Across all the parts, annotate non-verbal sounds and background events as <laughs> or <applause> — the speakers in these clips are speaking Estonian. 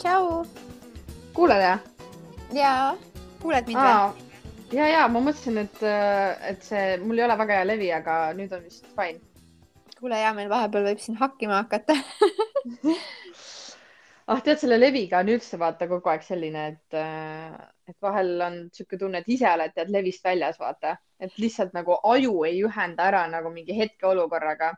tšau. kuuled jah? jaa, kuuled mind või? ja, ja ma mõtlesin, et, et see, mul ei ole väga hea levi, aga nüüd on vist fine. kuule ja meil vahepeal võib siin hakkima hakata <laughs> ah, tead, selle leviga on üldse vaata kogu aeg selline, et, et vahel on niisugune tunne, et ise oled tead levist väljas, vaata, et lihtsalt nagu aju ei ühenda ära nagu mingi hetkeolukorraga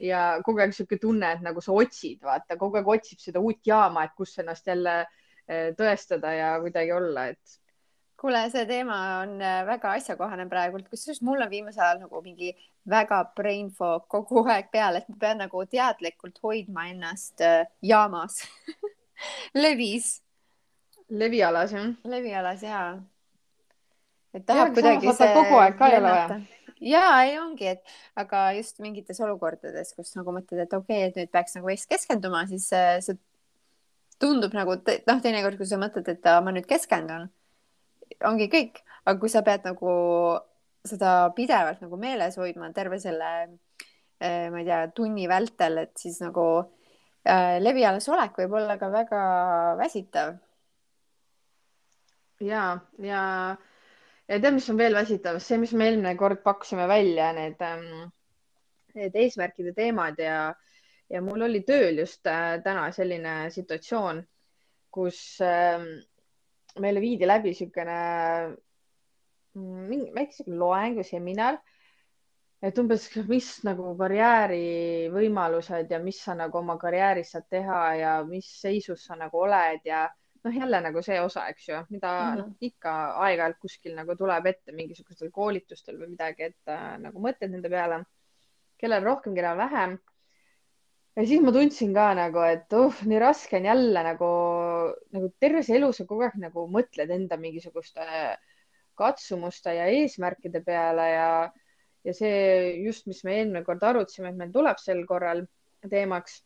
ja kogu aeg niisugune tunne, et nagu sa otsid, vaata, kogu aeg otsib seda uut jaama, et kus ennast jälle eh, tõestada ja kuidagi olla, et. kuule, see teema on eh, väga asjakohane praegult, kusjuures mul on viimasel ajal nagu mingi väga brain fog kogu aeg peal, et ma pean nagu teadlikult hoidma ennast eh, jaamas <laughs> levis. levialas jah? levialas ja. et tahab ja, kuidagi see. kogu aeg ka ei ole vaja ja ei ongi, et aga just mingites olukordades, kus nagu mõtled, et okei okay,, et nüüd peaks nagu Eest keskenduma, siis see, see tundub nagu noh, teinekord, kui sa mõtled, et ma nüüd keskendun, ongi kõik, aga kui sa pead nagu seda pidevalt nagu meeles hoidma terve selle, eh, ma ei tea, tunni vältel, et siis nagu äh, levialas olek võib olla ka väga väsitav. ja, ja ja tead, mis on veel väsitav, see, mis me eelmine kord pakkusime välja, need, ähm, need eesmärkide teemad ja, ja mul oli tööl just äh, täna selline situatsioon, kus äh, meile viidi läbi niisugune mm, mingi väike sihuke loeng või seminar, et umbes, mis nagu karjäärivõimalused ja mis sa nagu oma karjääris saad teha ja mis seisus sa nagu oled ja noh, jälle nagu see osa, eks ju, mida mm -hmm. ikka aeg-ajalt kuskil nagu tuleb ette mingisugustel koolitustel või midagi, et äh, nagu mõtted nende peale, kellel rohkem, kellel vähem. ja siis ma tundsin ka nagu, et uh, nii raske on jälle nagu, nagu terves elus sa kogu aeg nagu mõtled enda mingisuguste katsumuste ja eesmärkide peale ja, ja see just, mis me eelmine kord arutasime, et meil tuleb sel korral teemaks.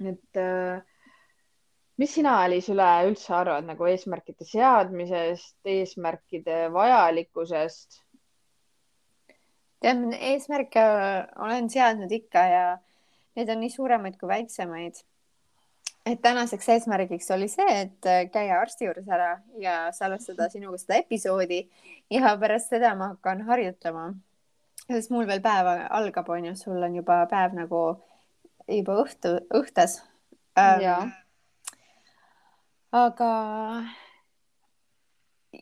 et äh, mis sina, Aliis, üleüldse arvad nagu eesmärkide seadmisest, eesmärkide vajalikkusest? tead, eesmärke olen seadnud ikka ja need on nii suuremaid kui väiksemaid. et tänaseks eesmärgiks oli see, et käia arsti juures ära ja salvestada sinuga seda episoodi ja pärast seda ma hakkan harjutama. sest mul veel päev algab, on ju, sul on juba päev nagu juba õhtu, õhtas ähm, aga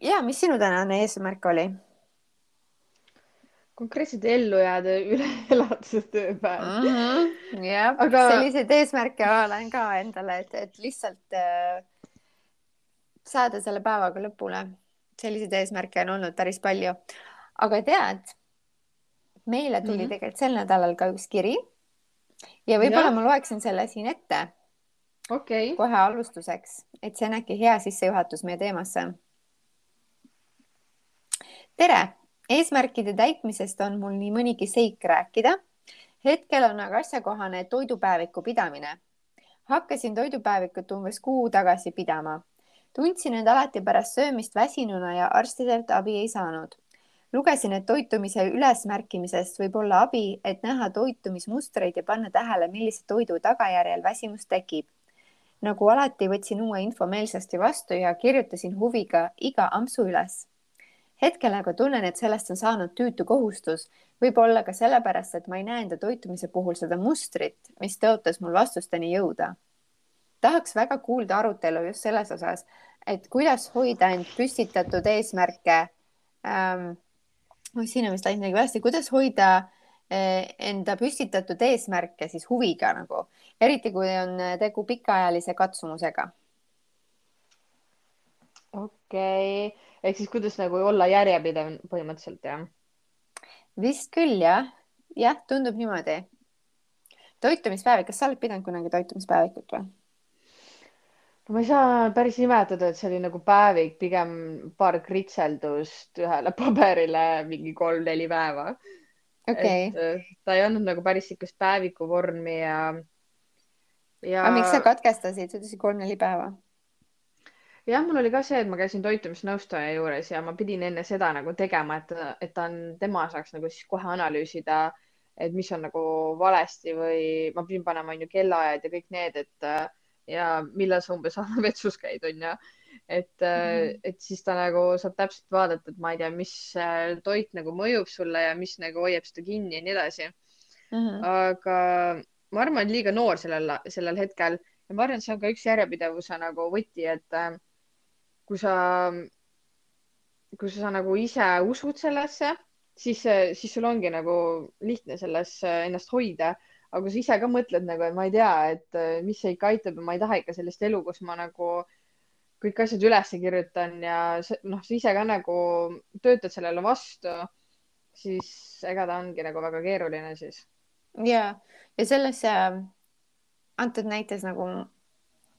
ja, mis sinu tänane eesmärk oli? konkreetselt ellu jääda üle <laughs> elatuse tööpäev mm. -hmm. jah aga..., selliseid eesmärke olen ka endale, et, et lihtsalt äh, saada selle päevaga lõpule. selliseid eesmärke on olnud päris palju. aga tead, meile tuli mm -hmm. tegelikult sel nädalal ka üks kiri ja võib-olla ma loeksin selle siin ette okay.. kohe alustuseks, et see on äkki hea sissejuhatus meie teemasse. tere, eesmärkide täitmisest on mul nii mõnigi seik rääkida. hetkel on aga asjakohane toidupäeviku pidamine. hakkasin toidupäevikut umbes kuu tagasi pidama. tundsin end alati pärast söömist väsinuna ja arstidelt abi ei saanud lugesin, et toitumise ülesmärkimisest võib olla abi, et näha toitumismustreid ja panna tähele, millise toidu tagajärjel väsimus tekib nagu alati võtsin uue info meelsasti vastu ja kirjutasin huviga iga ampsu üles. hetkel aga tunnen, et sellest on saanud tüütu kohustus, võib-olla ka sellepärast, et ma ei näe enda toitumise puhul seda mustrit, mis tõotas mul vastusteni jõuda. tahaks väga kuulda arutelu just selles osas, et kuidas hoida end püstitatud eesmärke ähm,. oh, siin on vist läinud midagi valesti, kuidas hoida äh, enda püstitatud eesmärke siis huviga nagu, eriti kui on tegu pikaajalise katsumusega. okei okay., ehk siis kuidas nagu olla järjepidev põhimõtteliselt jah? vist küll jah, jah, tundub niimoodi. toitumispäevik, kas sa oled pidanud kunagi toitumispäevikut või? no ma ei saa päris nimetada, et see oli nagu päevik, pigem paar kritseldust ühele <laughs> paberile mingi kolm-neli päeva okay.. et äh, ta ei olnud nagu päris niisugust päeviku vormi ja, ja. aga miks sa katkestasid, sa ütlesid kolm-neli päeva? jah, mul oli ka see, et ma käisin toitumisnõustaja juures ja ma pidin enne seda nagu tegema, et, et ta on, tema saaks nagu siis kohe analüüsida, et mis on nagu valesti või ma pidin panema onju kellaajad ja kõik need, et ja millal sa umbes <laughs> vetsus käid, onju. Et mm, -hmm. et siis ta nagu saab täpselt vaadata, et ma ei tea, mis äh, toit nagu mõjub sulle ja mis nagu hoiab seda kinni ja nii edasi mm. -hmm. aga ma arvan, et liiga noor sellel, sellel hetkel ja ma arvan, et see on ka üks järjepidevuse nagu võti, et äh, kui sa, kui sa nagu ise usud sellesse, siis, siis sul ongi nagu lihtne selles ennast hoida. aga kui sa ise ka mõtled nagu, et ma ei tea, et äh, mis see ikka aitab ja ma ei taha ikka sellist elu, kus ma nagu kõik asjad üles kirjutan ja noh, sa ise ka nagu töötad sellele vastu, siis ega ta ongi nagu väga keeruline siis. ja, ja selles äh, antud näites nagu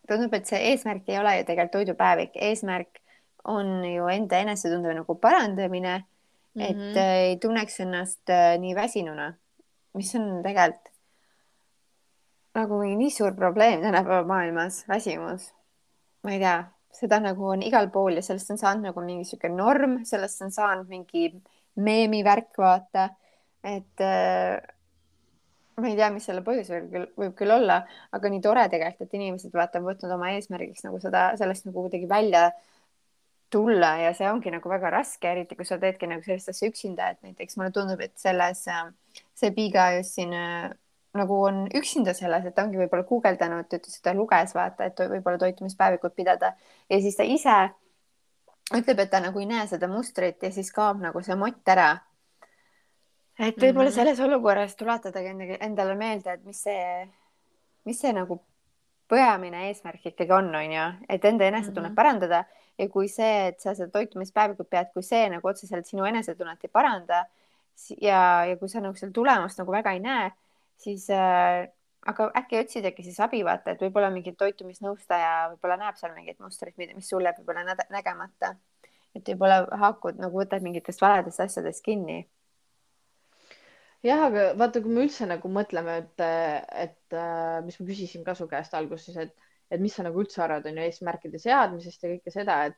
tundub, et see eesmärk ei ole ju tegelikult toidupäevik, eesmärk on ju enda enesetunde nagu parandamine mm, -hmm. et mhm. äh, ei tunneks ennast äh, nii väsinuna, mis on tegelikult nagu nii suur probleem tänapäeva maailmas, väsimus. ma ei tea, seda nagu on igal pool ja sellest on saanud nagu mingi sihuke norm, sellest on saanud mingi meemivärk, vaata, et äh, ma ei tea, mis selle põhjus võib küll, võib küll olla, aga nii tore tegelikult, et inimesed vaata on võtnud oma eesmärgiks nagu seda, sellest nagu kuidagi välja tulla ja see ongi nagu väga raske, eriti kui sa teedki nagu sellist asja üksinda, et näiteks mulle tundub, et selles, see Piga just siin nagu on üksinda selles, et ta ongi võib-olla guugeldanud, ütles, et ta luges, vaata, et võib-olla toitumispäevikut pidada ja siis ta ise ütleb, et ta nagu ei näe seda mustrit ja siis kaob nagu see mott ära. et võib-olla mm -hmm. selles olukorras tuletadagi endale meelde, et mis see, mis see nagu peamine eesmärk ikkagi on, on ju, et enda enesetunnet mm -hmm. parandada ja kui see, et sa seda toitumispäevikut pead, kui see nagu otseselt sinu enesetunnet ei paranda ja, ja kui sa nagu seal tulemust nagu väga ei näe, siis äh, aga äkki otsidagi siis abi, vaata, et võib-olla mingi toitumisnõustaja võib-olla näeb seal mingit mustrit, mis sul jääb võib-olla nägemata. et võib-olla haakud nagu võtad mingitest valedest asjadest kinni. jah, aga vaata, kui me üldse nagu mõtleme, et, et äh, mis ma küsisin ka su käest alguses, et et mis sa nagu üldse arvad, on ju, eesmärkide seadmisest ja kõike seda, et,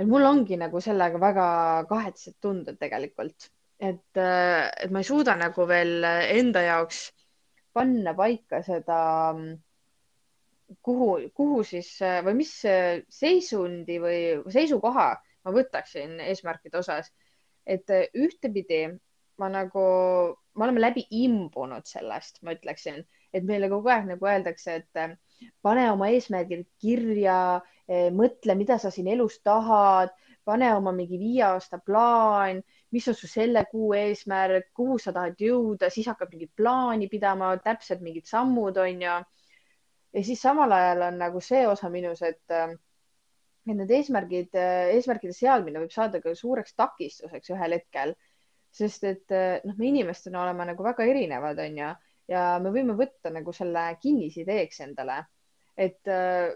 et mul ongi nagu sellega väga kahetsed tunded tegelikult, et, et ma ei suuda nagu veel enda jaoks panna paika seda, kuhu, kuhu siis või mis seisundi või seisukoha ma võtaksin eesmärkide osas. et ühtepidi ma nagu, me oleme läbi imbunud sellest, ma ütleksin, et meile kogu aeg nagu öeldakse, et pane oma eesmärgid kirja, mõtle, mida sa siin elus tahad, pane oma mingi viie aasta plaan, mis on su selle kuu eesmärk, kuhu sa tahad jõuda, siis hakkad mingit plaani pidama, täpselt mingid sammud on ju. ja siis samal ajal on nagu see osa minus, et, eh, et need eesmärgid, eh, eesmärkide seadmine võib saada ka suureks takistuseks ühel hetkel, sest et noh, me inimestena oleme nagu väga erinevad, on ju ja me võime võtta nagu selle kinnisideeks endale, et äh,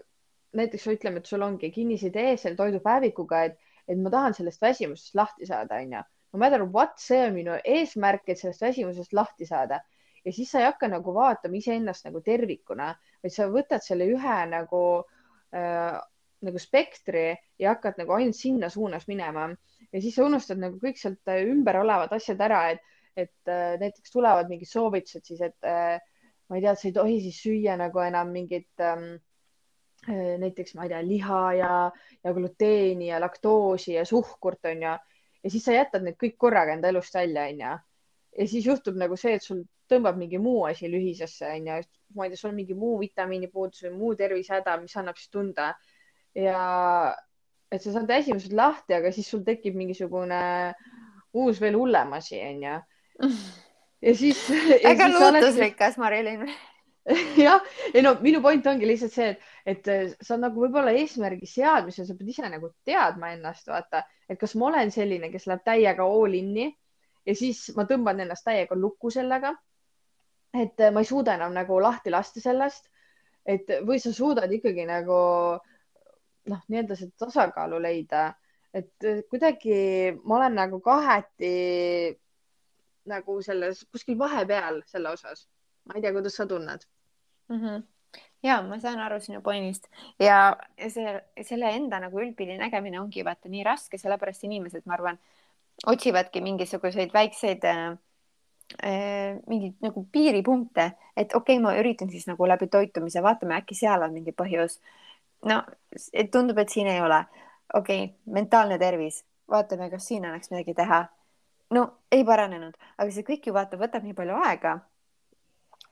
näiteks ütleme, et sul ongi kinnisidee selle toidupäevikuga, et, et ma tahan sellest väsimusest lahti saada, onju. No matter what, see on minu eesmärk, et sellest väsimusest lahti saada ja siis sa ei hakka nagu vaatama iseennast nagu tervikuna, vaid sa võtad selle ühe nagu äh, nagu spektri ja hakkad nagu ainult sinna suunas minema ja siis sa unustad nagu kõik sealt ümber olevad asjad ära, et et äh, näiteks tulevad mingid soovitused siis, et äh, ma ei tea, et sa ei tohi siis süüa nagu enam mingit ähm, äh, näiteks ma ei tea, liha ja, ja gluteeni ja laktoosi ja suhkurt on ju. ja siis sa jätad need kõik korraga enda elust välja, onju. ja siis juhtub nagu see, et sul tõmbab mingi muu asi lühisesse, onju. ma ei tea, sul on mingi muu vitamiinipuudus või muu tervisehäda, mis annab siis tunda. ja et sa saad esimesed lahti, aga siis sul tekib mingisugune uus veel hullem asi, onju <laughs> ja siis. väga lootusrikas, Marilyn <laughs> jah, ei no minu point ongi lihtsalt see, et, et sa nagu võib-olla eesmärgi seadmisel, sa pead ise nagu teadma ennast, vaata, et kas ma olen selline, kes läheb täiega all in'i ja siis ma tõmban ennast täiega lukku sellega. et ma ei suuda enam nagu lahti lasta sellest, et või sa suudad ikkagi nagu noh, nii-öelda seda tasakaalu leida, et kuidagi ma olen nagu kaheti nagu selles kuskil vahepeal selle osas. ma ei tea, kuidas sa tunned mm? -hmm ja ma saan aru sinu pointist ja see, selle enda nagu üldpildi nägemine ongi vaata nii raske, sellepärast inimesed, ma arvan, otsivadki mingisuguseid väikseid äh, äh, mingeid nagu piiripunkte, et okei okay,, ma üritan siis nagu läbi toitumise, vaatame, äkki seal on mingi põhjus. no et tundub, et siin ei ole. okei okay,, mentaalne tervis, vaatame, kas siin annaks midagi teha. no ei paranenud, aga see kõik ju vaata, võtab nii palju aega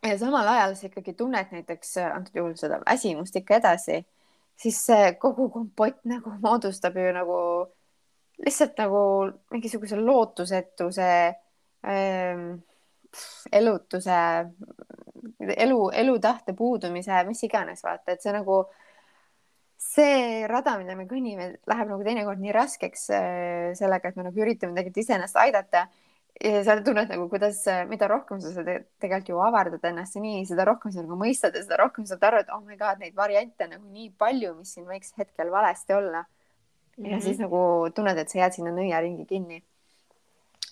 ja samal ajal sa ikkagi tunned näiteks antud juhul seda väsimust ikka edasi, siis see kogu kompott nagu <laughs> moodustab ju nagu lihtsalt nagu mingisuguse lootusetuse ähm,, elutuse, elu, elutahte puudumise, mis iganes, vaata, et see nagu see rada, mida me kõnnime, läheb nagu teinekord nii raskeks äh, sellega, et me nagu üritame tegelikult iseennast aidata ja sa tunned nagu, kuidas, mida rohkem sa seda tegelikult ju avardad ennast nii, seda rohkem sa nagu mõistad ja seda rohkem saad aru, et oh my god, neid variante nagu nii palju, mis siin võiks hetkel valesti olla. ja mm -hmm. siis nagu tunned, et sa jääd sinna nõiaringi kinni.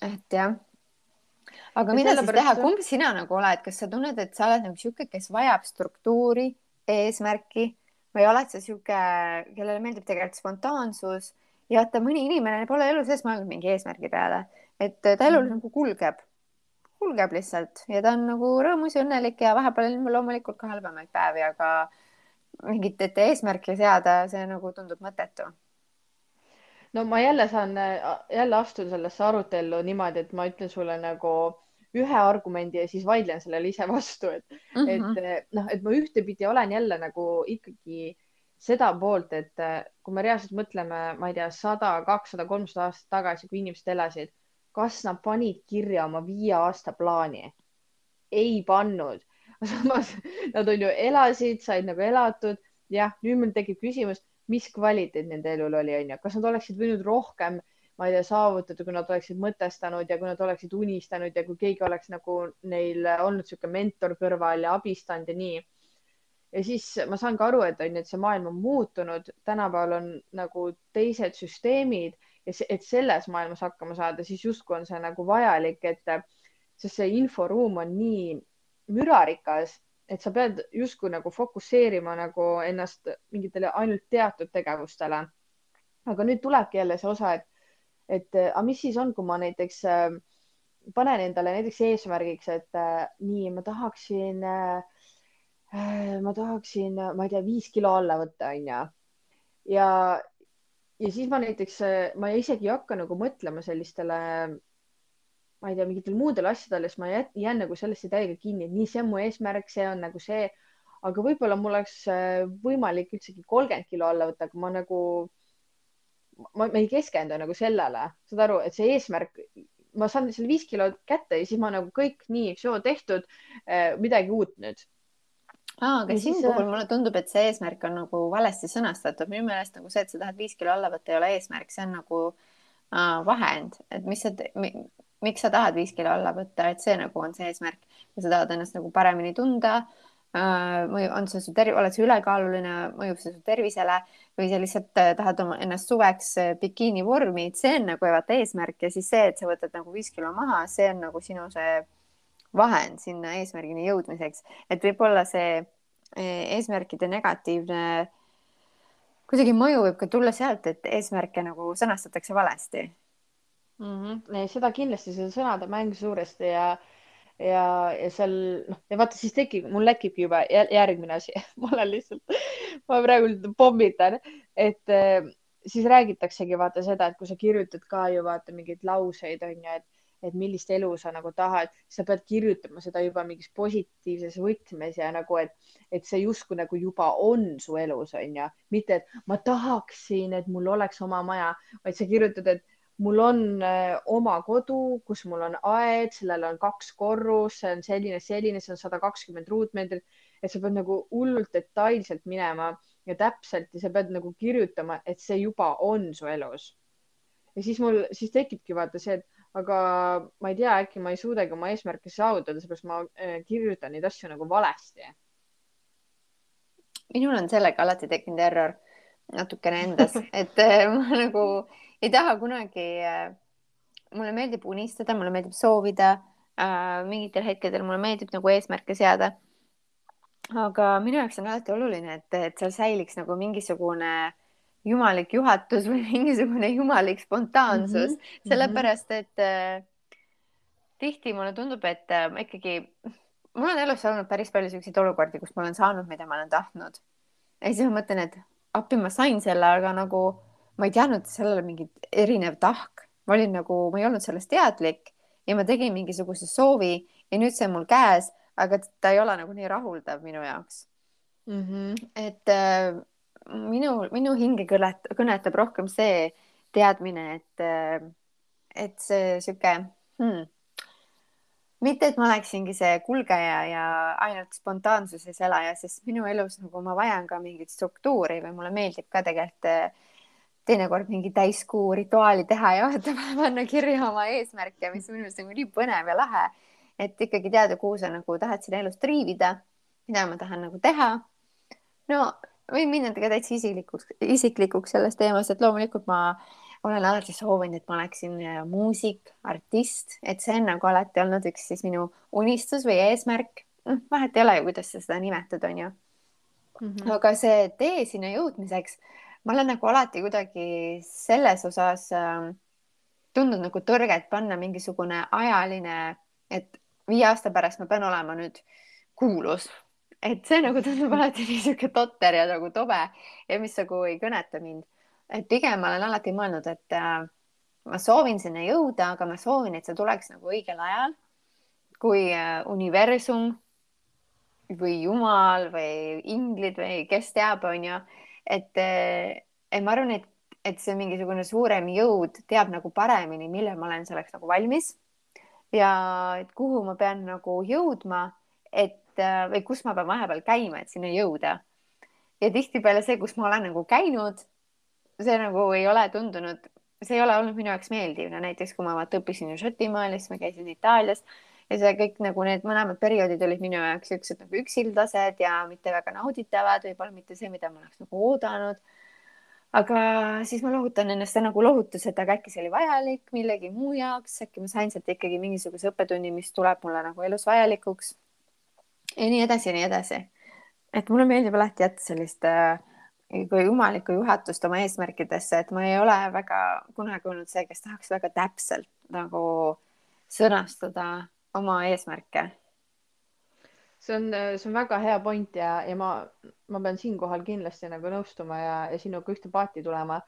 et jah. aga ja mida siis teha, kumb sina nagu oled, kas sa tunned, et sa oled nagu sihuke, kes vajab struktuuri, eesmärki või oled sa sihuke, kellele meeldib tegelikult spontaansus ja vaata, mõni inimene pole elu sees mõelnud mingi eesmärgi peale et ta elul mm. nagu kulgeb, kulgeb lihtsalt ja ta on nagu rõõmus ja õnnelik ja vahepeal on loomulikult ka halvemaid päevi, aga mingit eesmärki seada, see nagu tundub mõttetu. no ma jälle saan, jälle astun sellesse arutellu niimoodi, et ma ütlen sulle nagu ühe argumendi ja siis vaidlen sellele ise vastu, et mm, -hmm. et noh, et ma ühtepidi olen jälle nagu ikkagi seda poolt, et kui me reaalselt mõtleme, ma ei tea, sada, kakssada, kolmsada aastat tagasi, kui inimesed elasid kas nad panid kirja oma viie aasta plaani? ei pannud. <laughs> samas nad on ju elasid, said nagu elatud. jah, nüüd mul tekib küsimus, mis kvaliteet nende elul oli, onju, kas nad oleksid võinud rohkem, ma ei tea, saavutada, kui nad oleksid mõtestanud ja kui nad oleksid unistanud ja kui keegi oleks nagu neil olnud niisugune mentor kõrval ja abistanud ja nii ja siis ma saan ka aru, et on ju, et see maailm on muutunud, tänapäeval on nagu teised süsteemid ja see, et selles maailmas hakkama saada, siis justkui on see nagu vajalik, et sest see inforuum on nii mürarikas, et sa pead justkui nagu fokusseerima nagu ennast mingitele ainult teatud tegevustele. aga nüüd tulebki jälle see osa, et, et aga mis siis on, kui ma näiteks äh, panen endale näiteks eesmärgiks, et äh, nii, ma tahaksin äh, ma tahaksin, ma ei tea, viis kilo alla võtta, onju. ja, ja siis ma näiteks, ma isegi ei hakka nagu mõtlema sellistele, ma ei tea, mingitele muudele asjadele, siis ma jään, jään nagu sellesse täiega kinni, et nii, see on mu eesmärk, see on nagu see. aga võib-olla mul oleks äh, võimalik üldsegi kolmkümmend kilo alla võtta, aga ma nagu, ma, ma ei keskendu nagu sellele, saad aru, et see eesmärk, ma saan selle viis kilo kätte ja siis ma nagu kõik nii, show tehtud, äh, midagi uut nüüd aa, aga siin siis... puhul mulle tundub, et see eesmärk on nagu valesti sõnastatud, minu meelest nagu see, et sa tahad viis kilo alla võtta, ei ole eesmärk, see on nagu äh, vahend, et mis sa, miks sa tahad viis kilo alla võtta, et see nagu on see eesmärk. Ja sa tahad ennast nagu paremini tunda äh,. mõju, on see su terv-, oled sa ülekaaluline, mõjub see su tervisele või sa lihtsalt äh, tahad oma ennast suveks äh, bikiini vormi, et see on nagu vaata eesmärk. Ja siis see, et sa võtad nagu viis kilo maha, see on nagu sinu see vahend sinna eesmärgini jõudmiseks, et võib-olla see eh, eesmärkide negatiivne kuidagi mõju võib ka tulla sealt, et eesmärke nagu sõnastatakse valesti mm. -hmm. seda kindlasti, see sõnade mäng suuresti ja ja, ja seal noh, ja vaata, siis tekib, mul tekibki juba järgmine asi <laughs> ma olen lihtsalt, ma praegu pommitan, et eh, siis räägitaksegi vaata seda, et kui sa kirjutad ka ju vaata mingeid lauseid on ju, et et millist elu sa nagu tahad, sa pead kirjutama seda juba mingis positiivses võtmes ja nagu, et, et see justkui nagu juba on su elus, on ju, mitte et ma tahaksin, et mul oleks oma maja, vaid sa kirjutad, et mul on äh, oma kodu, kus mul on aed, sellel on kaks korrust, see on selline, selline, see on sada kakskümmend ruutmeetrit, et sa pead nagu hullult detailselt minema ja täpselt ja sa pead nagu kirjutama, et see juba on su elus. ja siis mul, siis tekibki vaata see, et aga ma ei tea, äkki ma ei suudagi oma eesmärke saavutada, seepärast ma äh, kirjutan neid asju nagu valesti. minul on sellega alati tekkinud error natukene endas, <laughs> et äh, ma nagu ei taha kunagi, äh, mulle meeldib unistada, mulle meeldib soovida, mingitel hetkedel mulle meeldib nagu eesmärke seada. aga minu jaoks on alati oluline, et, et seal säiliks nagu mingisugune äh, jumalik juhatus <laughs> või mingisugune jumalik spontaansus mm, -hmm. sellepärast et äh, tihti mulle tundub, et äh, ma ikkagi, mul on elus olnud päris palju selliseid olukordi, kus ma olen saanud, mida ma olen tahtnud. ja siis ma mõtlen, et appi ma sain selle, aga nagu ma ei teadnud sellele mingit erinev tahk, ma olin nagu, ma ei olnud sellest teadlik ja ma tegin mingisuguse soovi ja nüüd see on mul käes, aga ta ei ole nagu nii rahuldav minu jaoks mm. -hmm. et äh, minu, minu hinge kõnet, kõnetab rohkem see teadmine, et et see sihuke hmm, mitte, et ma oleksingi see kulgeja ja ainult spontaansuses elaja, sest minu elus nagu ma vajan ka mingit struktuuri või mulle meeldib ka tegelikult äh, teinekord mingi täiskuu rituaali teha ja panna kirja oma eesmärke, mis minu meelest nagu nii põnev ja lahe, et ikkagi teada, kuhu sa nagu tahad siin elus triivida, mida ma tahan nagu teha. no võin minna ka täitsa isiklikuks, isiklikuks selles teemas, et loomulikult ma olen alati soovinud, et ma oleksin äh, muusik, artist, et see on nagu alati olnud üks siis minu unistus või eesmärk. noh, vahet ei ole ju, kuidas sa seda nimetad, on ju mm. -hmm. aga see tee sinna jõudmiseks ma olen nagu alati kuidagi selles osas äh, tundnud nagu tõrget panna mingisugune ajaline, et viie aasta pärast ma pean olema nüüd kuulus, et see nagu tundub <laughs> alati niisugune totter ja nagu tobe ja mis nagu ei kõneta mind. et pigem ma olen alati mõelnud, et äh, ma soovin sinna jõuda, aga ma soovin, et see tuleks nagu õigel ajal, kui äh, universum või jumal või inglid või kes teab, onju et, et ma arvan, et, et see mingisugune suurem jõud teab nagu paremini, millal ma olen selleks nagu valmis ja et kuhu ma pean nagu jõudma, et või kus ma pean vahepeal käima, et sinna jõuda. ja tihtipeale see, kus ma olen nagu käinud, see nagu ei ole tundunud, see ei ole olnud minu jaoks meeldiv, no näiteks kui ma vaata õppisin ju Šotimaal, siis ma käisin Itaalias ja see kõik nagu need mõlemad perioodid olid minu jaoks siuksed nagu üksildased ja mitte väga nauditavad, võib-olla mitte see, mida ma oleks nagu oodanud. aga siis ma lohutan ennast nagu lohutus, et aga äkki see oli vajalik millegi muu jaoks, äkki ma sain sealt ikkagi mingisuguse õppetunni, mis tuleb mulle nagu elus vajalikuks. Ja nii edasi ja nii edasi. et mulle meeldib alati jätta sellist äh, kui jumalikku juhatust oma eesmärkidesse, et ma ei ole väga kunagi olnud see, kes tahaks väga täpselt nagu sõnastada oma eesmärke. see on, see on väga hea point ja, ja ma, ma pean siinkohal kindlasti nagu nõustuma ja, ja sinuga ühte paati tulema,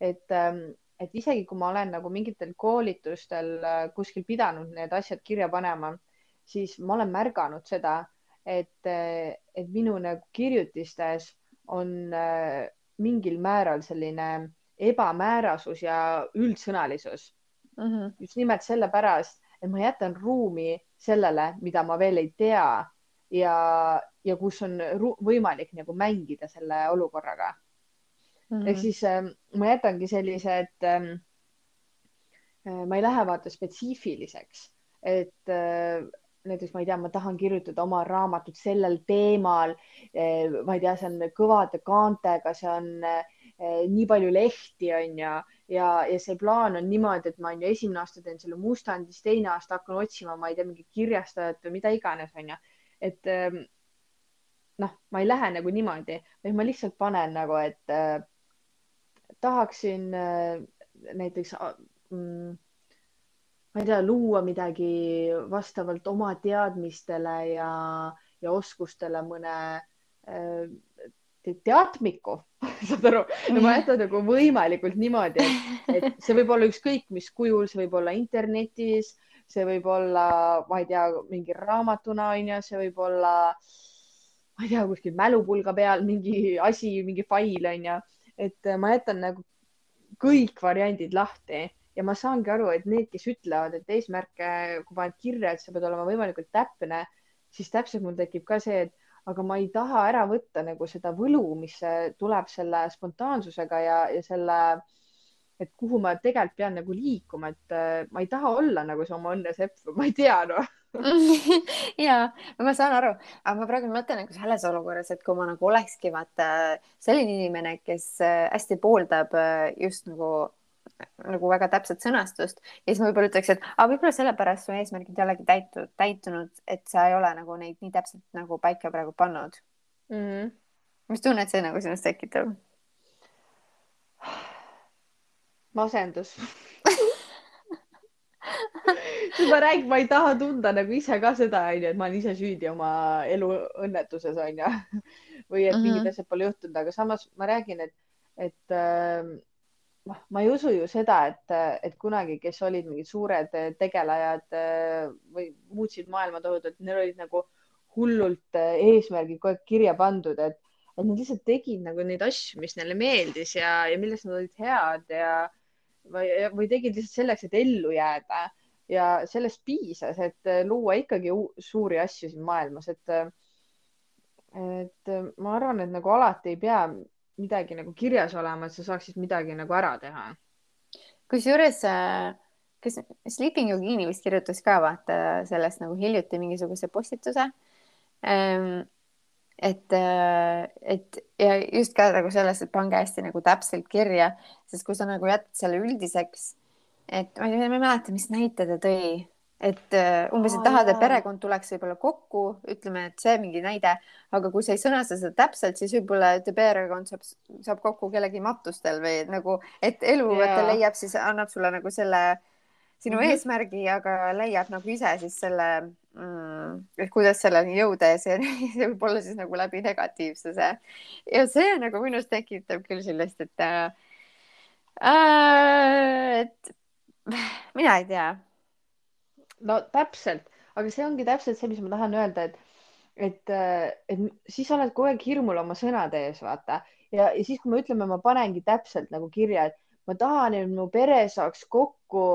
et, ähm, et isegi kui ma olen nagu mingitel koolitustel äh, kuskil pidanud need asjad kirja panema, siis ma olen märganud seda, et, et minu nagu kirjutistes on äh, mingil määral selline ebamäärasus ja üldsõnalisus mm. -hmm. just nimelt sellepärast, et ma jätan ruumi sellele, mida ma veel ei tea ja, ja kus on võimalik nagu mängida selle olukorraga mm. -hmm. ehk siis äh, ma jätangi sellised äh,, ma ei lähe vaata spetsiifiliseks, et äh, näiteks ma ei tea, ma tahan kirjutada oma raamatut sellel teemal. ma ei tea, see on kõvade kaantega, see on eh, nii palju lehti, on ju, ja, ja see plaan on niimoodi, et ma on ju esimene aasta teen selle mustandi, siis teine aasta hakkan otsima, ma ei tea, mingit kirjastajat või mida iganes, on ju. et ehm, noh, ma ei lähe nagu niimoodi, vaid ma lihtsalt panen nagu, et äh, tahaksin näiteks mm, ma ei tea, luua midagi vastavalt oma teadmistele ja, ja oskustele mõne äh, teadmiku <laughs> saad aru, no ma jätan nagu võimalikult niimoodi, et, et see võib olla ükskõik mis kujul, see võib olla internetis, see võib olla, ma ei tea, mingi raamatuna onju, see võib olla, ma ei tea, kuskil mälupulga peal mingi asi, mingi fail onju, et ma jätan nagu kõik variandid lahti ja ma saangi aru, et need, kes ütlevad, et eesmärke, kui paned kirja, et sa pead olema võimalikult täpne, siis täpselt mul tekib ka see, et aga ma ei taha ära võtta nagu seda võlu, mis tuleb selle spontaansusega ja, ja selle, et kuhu ma tegelikult pean nagu liikuma, et äh, ma ei taha olla nagu see oma õnne sepp, ma ei tea noh. <laughs> Ja ma saan aru, aga ma praegu mõtlen nagu selles olukorras, et kui ma nagu olekski vaata selline inimene, kes äh, hästi pooldab äh, just nagu nagu väga täpset sõnastust ja siis ma võib-olla ütleks, et aga võib-olla sellepärast su eesmärgid ei olegi täitu, täitunud, et sa ei ole nagu neid nii täpselt nagu paika praegu pannud mm. -hmm. mis tunnet see nagu sinust tekitab? siis ma räägin, ma ei taha tunda nagu ise ka seda, onju, et ma olen ise süüdi oma elu õnnetuses, onju. või et mm -hmm. mingid asjad pole juhtunud, aga samas ma räägin, et, et noh, ma ei usu ju seda, et, et kunagi, kes olid mingid suured tegelejad või muutsid maailma tohutult, neil olid nagu hullult eesmärgid kogu aeg kirja pandud, et, et nad lihtsalt tegid nagu neid asju, mis neile meeldis ja, ja milles nad olid head ja või, või tegid lihtsalt selleks, et ellu jääda. Ja sellest piisas, et luua ikkagi suuri asju siin maailmas, et, et ma arvan, et nagu alati ei pea midagi nagu kirjas olema, et sa saaksid midagi nagu ära teha. kusjuures, kas Sleeping Yogini vist kirjutas ka vaata sellest nagu hiljuti mingisuguse postituse ähm, et, et ja just ka nagu selles, et pange hästi nagu täpselt kirja, sest kui sa nagu jätad selle üldiseks, et ma ei mäleta, mis näite ta tõi, et uh, umbes, et tahad, et perekond tuleks võib-olla kokku, ütleme, et see mingi näide, aga kui sa ei sõnasta seda täpselt, siis võib-olla, perekond saab, saab kokku kellegi matustel või nagu, et elu yeah. leiab, siis annab sulle nagu selle sinu mm -hmm. eesmärgi, aga leiab nagu ise siis selle mm,, et kuidas selleni jõuda ja see, <laughs> see võib olla siis nagu läbi negatiivsuse. ja see nagu minus tekitab küll sellist, et äh,, et <sighs> mina ei tea. No täpselt, aga see ongi täpselt see, mis ma tahan öelda, et, et, et siis oled kogu aeg hirmul oma sõnade ees, vaata. ja, ja siis, kui me ütleme, ma panengi täpselt nagu kirja, et ma tahan, et mu pere saaks kokku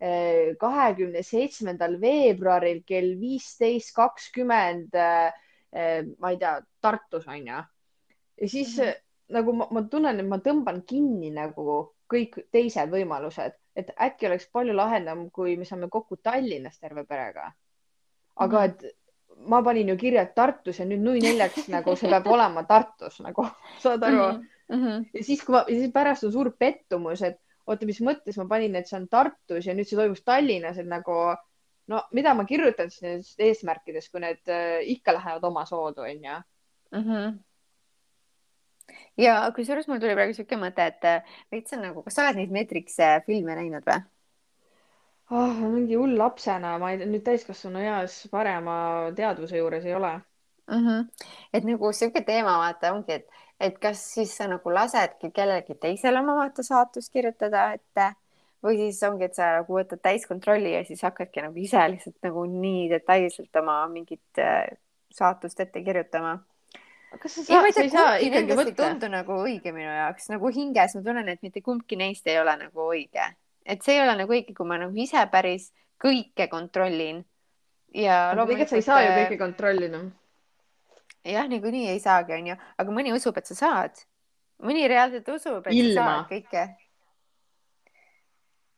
eh, kahekümne seitsmendal veebruaril kell viisteist kakskümmend, eh, ma ei tea, Tartus on ju. ja siis mm -hmm. nagu ma, ma tunnen, et ma tõmban kinni nagu kõik teised võimalused, et äkki oleks palju lahedam, kui me saame kokku Tallinnas terve perega. aga -hmm. et ma panin ju kirja Tartus ja nüüd nui neljaks <laughs> nagu see peab olema Tartus nagu, saad aru mm? -hmm. ja siis, kui ma, siis pärast on suur pettumus, et oota, mis mõttes ma panin, et see on Tartus ja nüüd see toimus Tallinnas, et nagu no mida ma kirjutan siis nendest eesmärkidest, kui need äh, ikka lähevad omasoodu, onju mhm ja kusjuures mul tuli praegu siuke mõte, et äh, veits on nagu, kas sa oled neid Matrix'e filme näinud või? oh,. mingi hull lapsena, ma ei, nüüd täiskasvanu eas parema teadvuse juures ei ole mm. -hmm. et nagu sihuke teema vaata ongi, et, et kas siis sa nagu lasedki kellelgi teisel oma vaata saatust kirjutada ette või siis ongi, et sa nagu võtad täiskontrolli ja siis hakkadki nagu ise lihtsalt nagu nii detailselt oma mingit saatust ette kirjutama kas sa saad, sa ei saa ikkagi võtta? ei tundu nagu õige minu jaoks, nagu hinges ma tunnen, et mitte kumbki neist ei ole nagu õige, et see ei ole nagu õige, kui ma nagu ise päris kõike kontrollin. ja loomulikult sa ei saa ju äh, kõike kontrollida. jah, niikuinii ei saagi, onju, aga mõni usub, et sa saad. mõni reaalselt usub, et Ilma. sa saad kõike.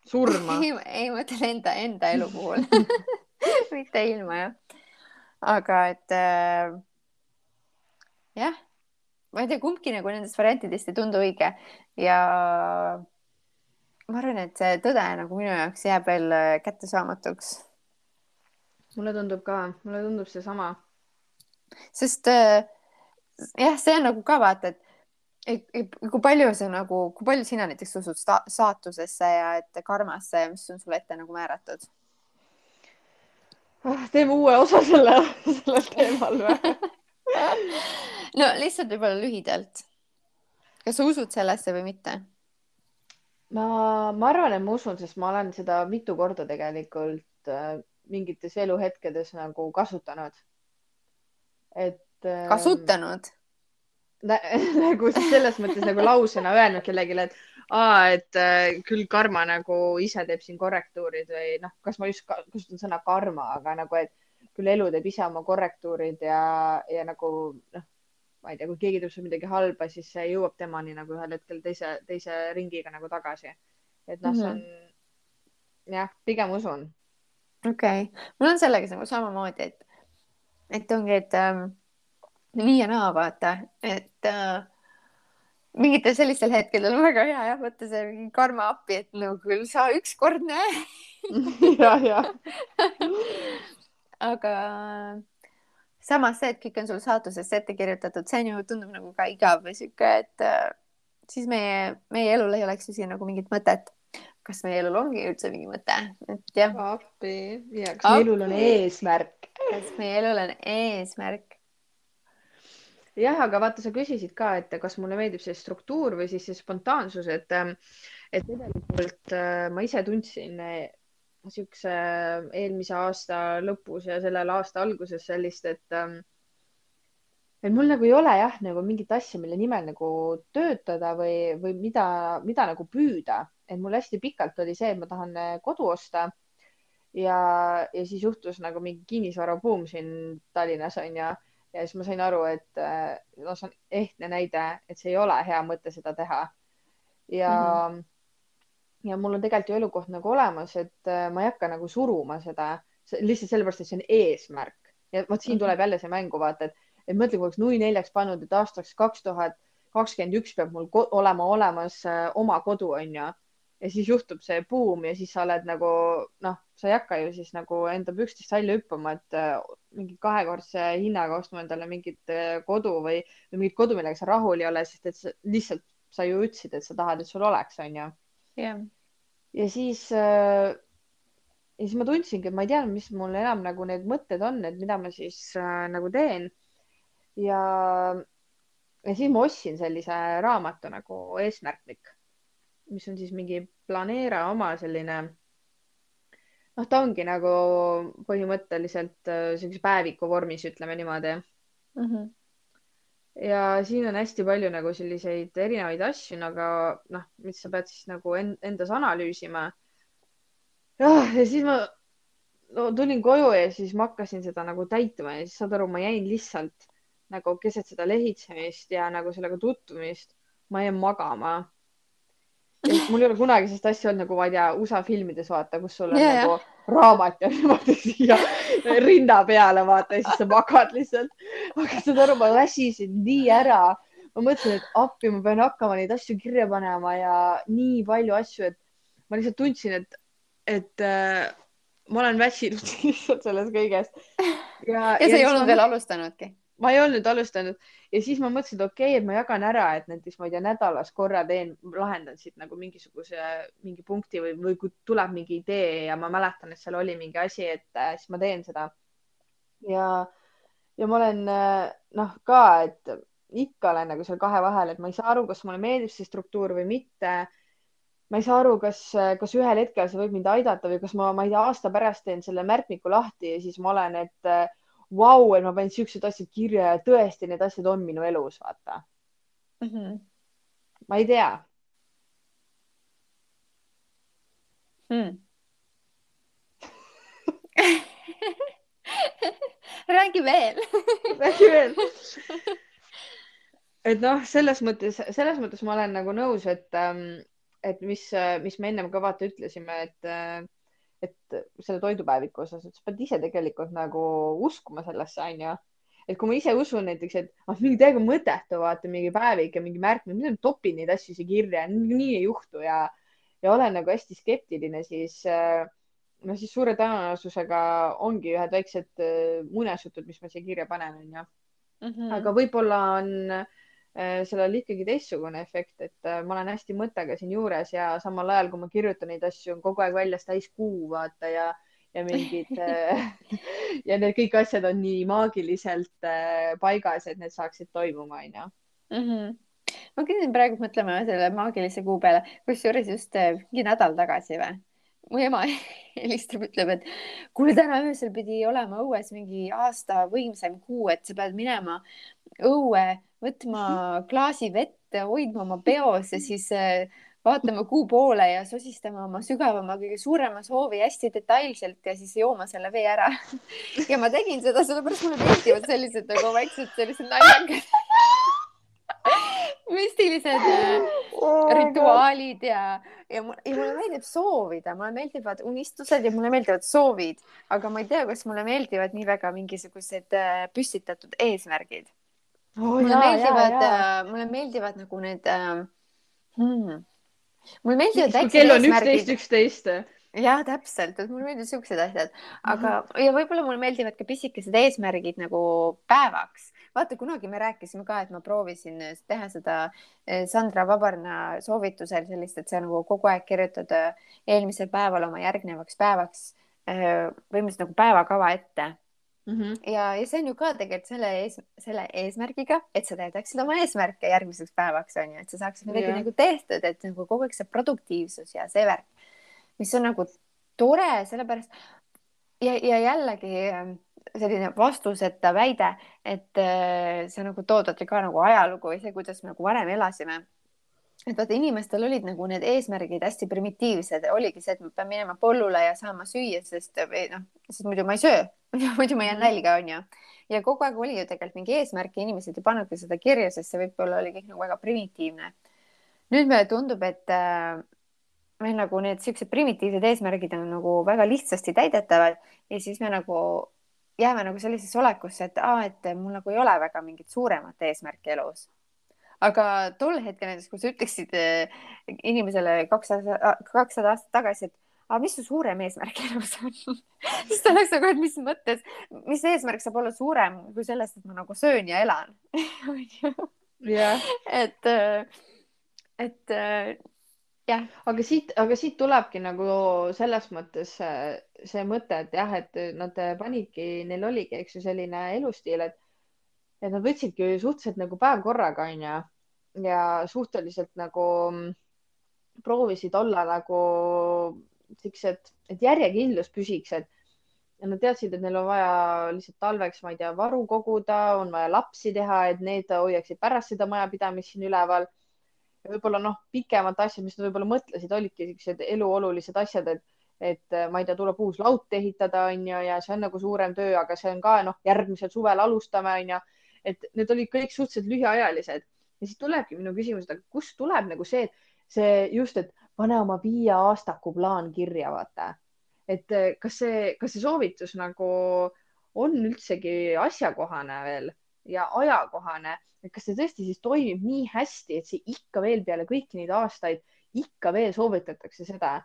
surma <laughs> ei, ei ma ütlen enda, enda elu puhul <laughs> <laughs> mitte ilma jah. aga et äh, jah, ma ei tea, kumbki nagu nendest variantidest ei tundu õige ja ma arvan, et see tõde nagu minu jaoks jääb veel kättesaamatuks. mulle tundub ka, mulle tundub seesama. sest äh, jah, see on nagu ka vaata, et kui palju sa nagu, kui palju sina näiteks usud saatusesse ja et karmasse ja mis on sulle ette nagu määratud? Ah, teeme uue osa selle, <laughs> sellel teemal või <laughs> no lihtsalt võib-olla lühidalt. kas sa usud sellesse või mitte? ma, ma arvan, et ma usun, sest ma olen seda mitu korda tegelikult äh, mingites eluhetkedes nagu kasutanud. et äh,. kasutanud <laughs> nagu selles mõttes nagu lausena öelnud kellelegi, et aa, et äh, küll karma nagu ise teeb siin korrektuurid või noh, kas ma just kasutan sõna karma, aga nagu, et küll elu teeb ise oma korrektuurid ja, ja nagu noh, ma ei tea, kui keegi teeb sulle midagi halba, siis see jõuab temani nagu ühel hetkel teise, teise ringiga nagu tagasi. et noh mm -hmm., see on mhm. jah, pigem usun. okei okay., mul on sellega nagu samamoodi, et, et ongi, et ähm, nii ja naa, vaata, et äh, mingitel sellistel hetkedel on väga hea jah, võtta see mingi karma appi, et no küll sa ükskord näe ja, ja aga samas see, et kõik on sul saatusesse ette kirjutatud, see on ju, tundub nagu ka igav või sihuke, et äh, siis meie, meie elul ei oleks ju siin nagu mingit mõtet. kas meie elul ongi üldse mingi mõte, et jah. appi, ja kas meie elul on eesmärk? kas meie elul on eesmärk? jah, aga vaata, sa küsisid ka, et kas mulle meeldib see struktuur või siis see spontaansus, et, ähm, et tegelikult äh, ma ise tundsin niisuguse äh, eelmise aasta lõpus ja sellel aasta alguses sellist, et ähm, et mul nagu ei ole jah, nagu mingit asja, mille nimel nagu töötada või, või mida, mida nagu püüda, et mul hästi pikalt oli see, et ma tahan äh, kodu osta. ja, ja siis juhtus nagu mingi kinnisvarabuum siin Tallinnas on ju. ja siis ma sain aru, et äh, no see on ehtne näide, et see ei ole hea mõte seda teha. ja mm, -hmm. Ja mul on tegelikult ju elukoht nagu olemas, et äh, ma ei hakka nagu suruma seda lihtsalt sellepärast, et see on eesmärk ja vot siin mhm. tuleb jälle see mängu vaata, et et mõtle, kui oleks nui neljaks pannud, et aastaks kaks tuhat kakskümmend üks peab mul olema olemas äh, oma kodu, onju. ja siis juhtub see buum ja siis sa oled nagu noh, sa ei hakka ju siis nagu enda pükstest välja hüppama, et äh, mingi kahekordse hinnaga ostma endale mingit äh, kodu või, või mingit kodu, millega sa rahul ei ole, sest et sa, lihtsalt sa ju ütlesid, et sa tahad, et sul oleks, onju. jah. Ja siis äh, ja siis ma tundsingi, et ma ei tea, mis mul enam nagu need mõtted on, et mida ma siis äh, nagu teen ja, ja siis ma ostsin sellise raamatu nagu Eesmärklik, mis on siis mingi planeera oma selline, noh, ta ongi nagu põhimõtteliselt äh, siukse päeviku vormis, ütleme niimoodi mm. -hmm. Ja siin on hästi palju nagu selliseid erinevaid asju, aga noh, mis sa pead siis nagu endas analüüsima. jah, ja siis ma no, tulin koju ja siis ma hakkasin seda nagu täitma ja siis saad aru, ma jäin lihtsalt nagu keset seda lehitsemist ja nagu sellega tutvumist, ma jäin magama. Mul ei ole kunagi sellist asja olnud nagu ma ei tea, USA filmides vaata, kus sul on yeah, nagu yeah. raamat ja <laughs> niimoodi siia rinna peale vaata ja siis sa magad lihtsalt. aga saad aru, ma väsisin nii ära. ma mõtlesin, et appi, ma pean hakkama neid asju kirja panema ja nii palju asju, et ma lihtsalt tundsin, et, et äh, ma olen väsinud <laughs> lihtsalt sellest kõigest. ja, ja, ja sa ei olnud ma... veel alustanudki ma ei olnud alustanud ja siis ma mõtlesin, et okei okay,, et ma jagan ära, et näiteks ma ei tea, nädalas korra teen, lahendan siit nagu mingisuguse mingi punkti või, või kui tuleb mingi idee ja ma mäletan, et seal oli mingi asi, et äh, siis ma teen seda. ja, ja ma olen äh, noh ka, et ikka olen nagu seal kahe vahel, et ma ei saa aru, kas mulle meeldib see struktuur või mitte. ma ei saa aru, kas, kas ühel hetkel see võib mind aidata või kas ma, ma ei tea, aasta pärast teen selle märkmiku lahti ja siis ma olen, et äh, vau, et ma panin siuksed asjad kirja ja tõesti need asjad on minu elus, vaata mm. -hmm. ma ei tea hmm. <laughs> räägi veel <laughs> räägi veel. et noh, selles mõttes, selles mõttes ma olen nagu nõus, et, ähm, et mis, mis me ennem ka vaata ütlesime, et äh, et selle toidupäeviku osas, et sa pead ise tegelikult nagu uskuma sellesse, onju. et kui ma ise usun näiteks, et ah, mingi täiega mõttetu, vaata mingi päevik ja mingi märk, mida ma topin neid asju siia kirja, nii ei juhtu ja, ja olen nagu hästi skeptiline, siis no siis suure tõenäosusega ongi ühed väiksed äh, muinasjutud, mis ma siia kirja panen, onju. Mhm. aga võib-olla on äh, Äh, sellel ikkagi teistsugune efekt, et äh, ma olen hästi mõttega siin juures ja samal ajal, kui ma kirjutan neid asju, on kogu aeg väljas täis kuu, vaata ja, ja mingid <laughs> äh, <laughs> ja need kõik asjad on nii maagiliselt paigas, et need saaksid toimuma, onju mhm. ma hakkasin praegu mõtlema selle maagilise kuu peale, kusjuures just mingi nädal tagasi või mu ema <laughs> helistab, ütleb, et kuule, täna öösel pidi olema õues mingi aasta võimsaim kuu, et sa pead minema õue, võtma klaasi vett, hoidma oma peos ja siis äh, vaatama kuu poole ja sosistama oma sügavama, kõige suurema soovi hästi detailselt ja siis jooma selle vee ära. <laughs> ja ma tegin seda, sellepärast mulle meeldivad sellised nagu väiksed sellised naljakad <laughs> müstilised oh rituaalid ja, ja, ja mulle meeldib soovida, mulle meeldivad unistused ja mulle meeldivad soovid, aga ma ei tea, kas mulle meeldivad nii väga mingisugused äh, püstitatud eesmärgid oh,. mulle jaa, meeldivad, äh, mulle meeldivad nagu need äh, hmm, mulle meeldivad väiksed kell on üksteist, üksteist. Jah, täpselt, et mulle meeldivad siuksed asjad, aga mm -hmm. ja võib-olla mulle meeldivad ka pisikesed eesmärgid nagu päevaks. Vaata, kunagi me rääkisime ka, et ma proovisin teha seda Sandra Vabarna soovitusel sellist, et sa nagu kogu aeg kirjutad eelmisel päeval oma järgnevaks päevaks põhimõtteliselt nagu päevakava ette mm. -hmm. ja, ja see on ju ka tegelikult selle ees, selle eesmärgiga, et sa täidaksid oma eesmärke järgmiseks päevaks on ju, et sa saaksid midagi yeah. nagu tehtud, et nagu kogu aeg see produktiivsus ja see värk, mis on nagu tore, sellepärast ja, ja jällegi selline vastuseta väide, et äh, sa nagu tood ka nagu ajalugu või see, kuidas me nagu varem elasime. et vaata, inimestel olid nagu need eesmärgid hästi primitiivsed, oligi see, et ma pean minema põllule ja saama süüa, sest või noh, sest muidu ma ei söö muidu ma jään mhm. nälga, onju. ja kogu aeg oli ju tegelikult mingi eesmärk ja inimesed ei pannudki seda kirja, sest see võib-olla oli kõik nagu väga primitiivne. nüüd meile tundub, et äh, meil nagu need siuksed primitiivsed eesmärgid on nagu väga lihtsasti täidetavad ja siis me nagu jääme nagu sellisesse olekusse, et aa, et mul nagu ei ole väga mingit suuremat eesmärki elus. aga tol hetkel näiteks, kui sa ütleksid eh, inimesele kakssada, kakssada aastat tagasi, et aga mis su suurem eesmärk elus on? <laughs> Siis ta oleks nagu, et mis mõttes, mis eesmärk saab olla suurem kui sellest, et ma nagu söön ja elan <laughs> jah. et, et jah, aga siit, aga siit tulebki nagu selles mõttes see, see mõte, et jah, et nad panidki, neil oligi, eks ju, selline elustiil, et, et nad võtsidki suhteliselt nagu päev korraga, onju, ja suhteliselt nagu proovisid olla nagu siuksed, et järjekindlus püsiks, et ja nad teadsid, et neil on vaja lihtsalt talveks, ma ei tea, varu koguda, on vaja lapsi teha, et need hoiaksid pärast seda majapidamist siin üleval võib-olla noh, pikemad asjad, mis nad võib-olla mõtlesid, olidki siuksed eluolulised asjad, et, et ma ei tea, tuleb uus laut ehitada, onju, ja see on nagu suurem töö, aga see on ka noh, järgmisel suvel alustame, onju. et need olid kõik suhteliselt lühiajalised ja siis tulebki minu küsimus, et kust tuleb nagu see, see just, et pane oma viie aastaku plaan kirja, vaata. et kas see, kas see soovitus nagu on üldsegi asjakohane veel ja ajakohane et kas see tõesti siis toimib nii hästi, et see ikka veel peale kõiki neid aastaid ikka veel soovitatakse seda.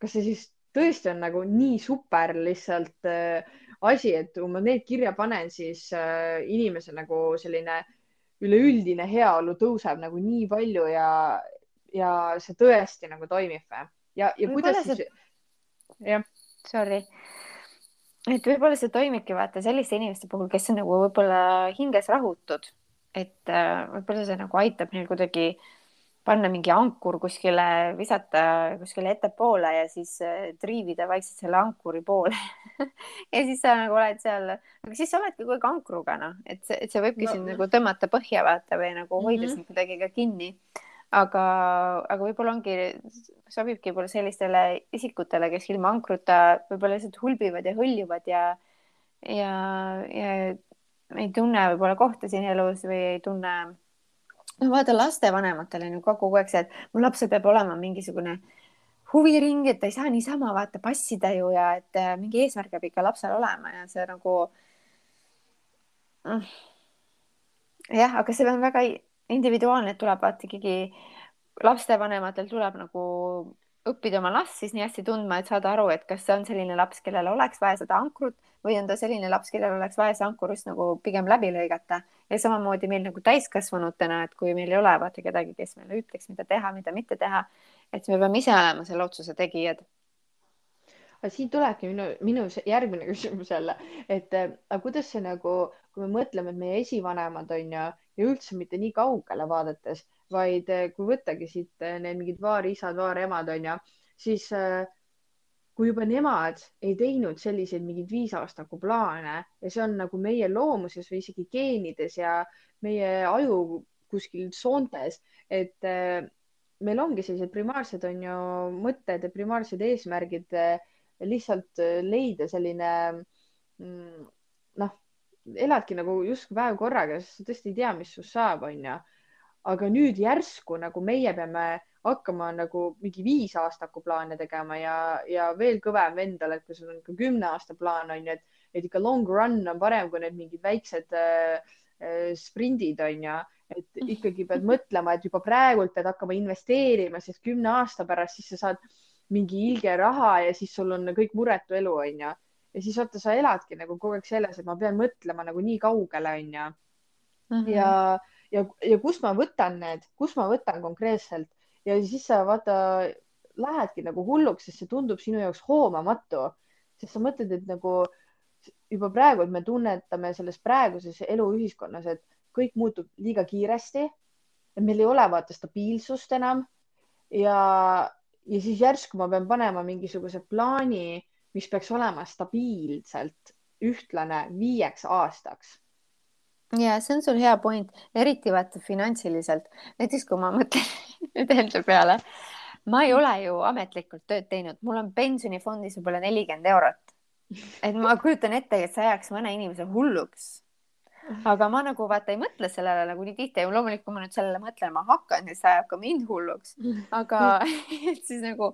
kas see siis tõesti on nagu nii super lihtsalt äh, asi, et kui ma need kirja panen, siis äh, inimese nagu selline üleüldine heaolu tõuseb nagu nii palju ja, ja see tõesti nagu toimib või? ja, ja kuidas siis see..., jah. Sorry et võib-olla see toimibki vaata selliste inimeste puhul, kes on nagu võib-olla hinges rahutud et äh, võib-olla see nagu aitab neil kuidagi panna mingi ankur kuskile, visata kuskile ettepoole ja siis äh, triivida vaikselt selle ankuri poole <laughs> ja siis sa nagu oled seal, aga siis sa oledki kogu aeg ankruga noh, et see, et see võibki no. sind nagu tõmmata põhja vaata või nagu hoida mm -hmm. sind kuidagi ka kinni. Aga, aga võib-olla ongi, sobibki võib-olla sellistele isikutele, kes ilma ankruta võib-olla lihtsalt hulbivad ja hõljuvad ja ja, ja ei tunne võib-olla kohta siin elus või ei tunne. no vaata, lastevanematel on ju kogu aeg see, et mu lapsel peab olema mingisugune huviring, et ta ei saa niisama vaata passida ju ja et äh, mingi eesmärk peab ikka lapsel olema ja see nagu. Mm. jah, aga see on väga individuaalne, et tuleb vaata ikkagi lastevanematel tuleb nagu õppida oma last siis nii hästi tundma, et saada aru, et kas see on selline laps, kellel oleks vaja seda ankrut või on ta selline laps, kellel oleks vaja see ankur just nagu pigem läbi lõigata. Ja samamoodi meil nagu täiskasvanutena, et kui meil ei ole vaata kedagi, kes meile ütleks, mida teha, mida mitte teha, et me peame ise olema selle otsuse tegijad. Aga siin tulebki minu, minu järgmine <laughs> küsimus jälle, et aga kuidas see nagu, kui me mõtleme, et meie esivanemad on ju ja üldse mitte nii kaugele vaadates, vaid kui võttagi siit need mingid vaarisad, vaaremad on ju, siis kui juba nemad ei teinud selliseid mingeid viisaastaku plaane ja see on nagu meie loomuses või isegi geenides ja meie aju kuskil soontes, et meil ongi sellised primaarsed on ju mõtted ja primaarsed eesmärgid lihtsalt leida selline mm, noh, eladki nagu justkui päev korraga, sest sa tõesti ei tea, mis sinust saab, onju. aga nüüd järsku nagu meie peame hakkama nagu mingi viis aastaku plaane tegema ja, ja veel kõvem endale, et kui sul on ikka kümne aasta plaan on ju, et, et ikka long run on parem kui need mingid väiksed äh, äh, sprindid on ju, et ikkagi pead mõtlema, et juba praegult pead hakkama investeerima, sest kümne aasta pärast siis sa saad mingi ilge raha ja siis sul on kõik muretu elu on ju. Ja siis vaata, sa eladki nagu kogu aeg selles, et ma pean mõtlema nagu nii kaugele on ju mm. -hmm. ja, ja, ja kust ma võtan need, kust ma võtan konkreetselt ja siis sa vaata, lähedki nagu hulluks, sest see tundub sinu jaoks hoomamatu, sest sa mõtled, et nagu juba praegu, et me tunnetame selles praeguses eluühiskonnas, et kõik muutub liiga kiiresti. meil ei ole vaata stabiilsust enam ja, ja siis järsku ma pean panema mingisuguse plaani, mis peaks olema stabiilselt ühtlane viieks aastaks ja see on sul hea point, eriti vaata finantsiliselt, näiteks kui ma mõtlen <laughs> nüüd enda peale, ma ei ole ju ametlikult tööd teinud, mul on pensionifondis võib-olla nelikümmend eurot. et ma kujutan ette, et see ajaks mõne inimese hulluks aga ma nagu vaata ei mõtle sellele nagu nii tihti loomulikult, kui ma nüüd sellele mõtlema hakkan, siis see ajab ka mind hulluks. aga <laughs> et siis nagu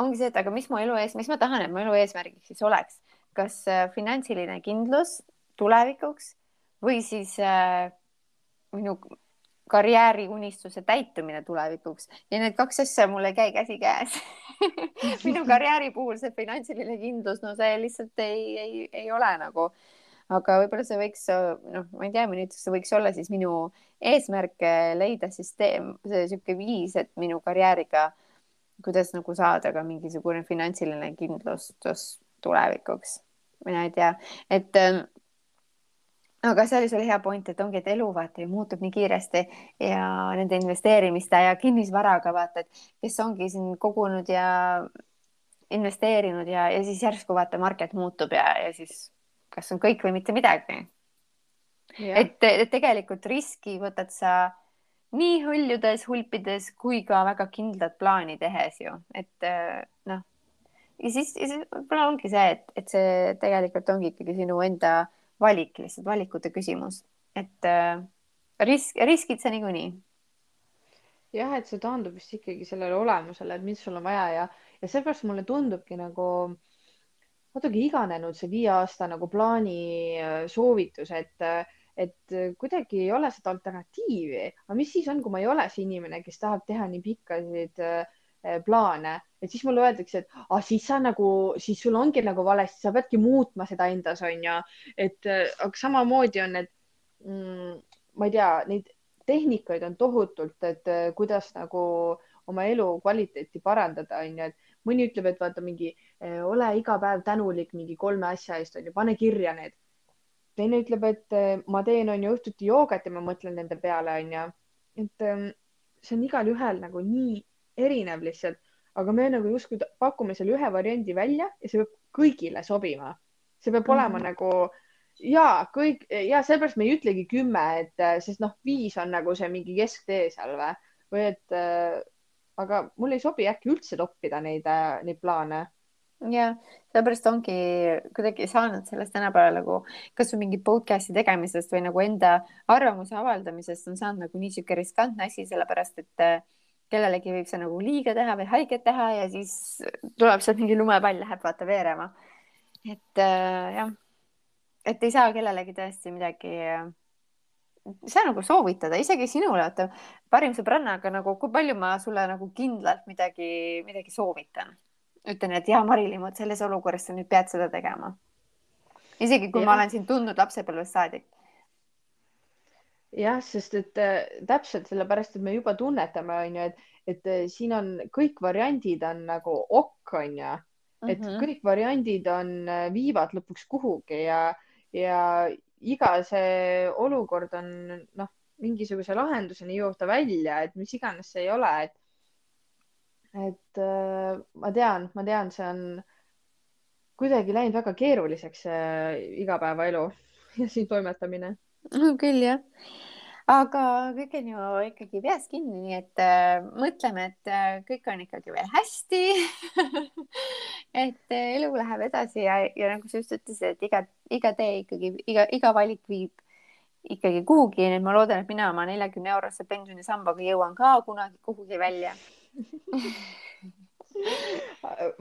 ongi see, et aga mis mu elu ees, mis ma tahan, et mu elu eesmärgiks siis oleks, kas äh, finantsiline kindlus tulevikuks või siis äh, minu karjääriunistuse täitumine tulevikuks? Ja need kaks asja mul ei käi käsikäes <laughs> minu karjääri puhul see finantsiline kindlus, no see lihtsalt ei, ei, ei ole nagu äh, aga võib-olla see võiks, noh, ma ei tea, näiteks see võiks olla siis minu eesmärk leida süsteem, see niisugune viis, et minu karjääriga, kuidas nagu saada ka mingisugune finantsiline kindlustus tulevikuks. mina ei tea, et ähm, aga see oli sul hea point, et ongi, et elu vaata ju muutub nii kiiresti ja nende investeerimiste ja kinnisvaraga vaata, et kes ongi siin kogunud ja investeerinud ja, ja siis järsku vaata market muutub ja, ja siis kas on kõik või mitte midagi. et, et tegelikult riski võtad sa nii hõljudes, hulpides kui ka väga kindlat plaani tehes ju, et eh, noh, ja siis, ja siis võib-olla ongi see, et, et see tegelikult ongi ikkagi sinu enda valik, lihtsalt valikute küsimus, et äh, risk, riskid sa niikuinii. jah, et see taandub vist ikkagi sellele olemusele, et mis sul on vaja ja, ja seepärast mulle tundubki nagu äh, natuke iganenud see viie aasta nagu plaani äh, soovitus, et, et kuidagi ei ole seda alternatiivi. aga mis siis on, kui ma ei ole see inimene, kes tahab teha nii pikkasid äh, plaane, et siis mulle öeldakse, et ah, siis sa nagu, siis sul ongi nagu valesti, sa peadki muutma seda endas, onju. et äh, aga samamoodi on, et mm, ma ei tea, neid tehnikaid on tohutult, et kuidas nagu oma elu kvaliteeti parandada, onju, et mõni ütleb, et vaata mingi ole iga päev tänulik mingi kolme asja eest onju, pane kirja need. Teine ütleb, et eh, ma teen onju õhtuti joogat ja ma mõtlen nende peale onju. et ehm, see on igalühel nagu nii erinev lihtsalt, aga me nagu justkui pakume selle ühe variandi välja ja see peab kõigile sobima. see peab mm -hmm. olema nagu ja kõik ja sellepärast me ei ütlegi kümme, et eh, sest noh, viis on nagu see mingi kesktee seal või, või et aga mul ei sobi äkki üldse toppida neid, neid plaane. Ja sellepärast ongi kuidagi saanud sellest tänapäeval nagu kas või mingi podcast'i tegemisest või nagu enda arvamuse avaldamisest on saanud nagu nii sihuke riskantne asi, sellepärast et äh, kellelegi võib see nagu liiga teha või haiget teha ja siis tuleb sealt mingi lumepall läheb vaata veerema. et äh, jah, et ei saa kellelegi tõesti midagi äh, saa nagu soovitada isegi sinule, vaata parim sõbrannaga nagu, kui palju ma sulle nagu kindlalt midagi, midagi soovitan. Ütlen, et ja Mari-Liim, vot selles olukorras sa nüüd pead seda tegema. isegi kui ja. ma olen sind tundnud lapsepõlvest saadik. jah, sest et äh, täpselt sellepärast, et me juba tunnetame, onju, et, et äh, siin on kõik variandid on nagu ok, onju, et mm -hmm. kõik variandid on, äh, viivad lõpuks kuhugi ja, ja iga see olukord on noh, mingisuguse lahenduseni jõuab ta välja, et mis iganes see ei ole, et et äh, ma tean, ma tean, see on kuidagi läinud väga keeruliseks see igapäevaelu <laughs> ja siin toimetamine. küll jah aga kõik on ju ikkagi peas kinni, nii et äh, mõtleme, et äh, kõik on ikkagi veel hästi <laughs> et äh, elu läheb edasi ja, ja nagu sa just ütlesid, et iga, iga tee ikkagi, iga, iga valik viib ikkagi kuhugi, nii et ma loodan, et mina oma neljakümne eurose pensionisambaga jõuan ka kunagi kuhugi välja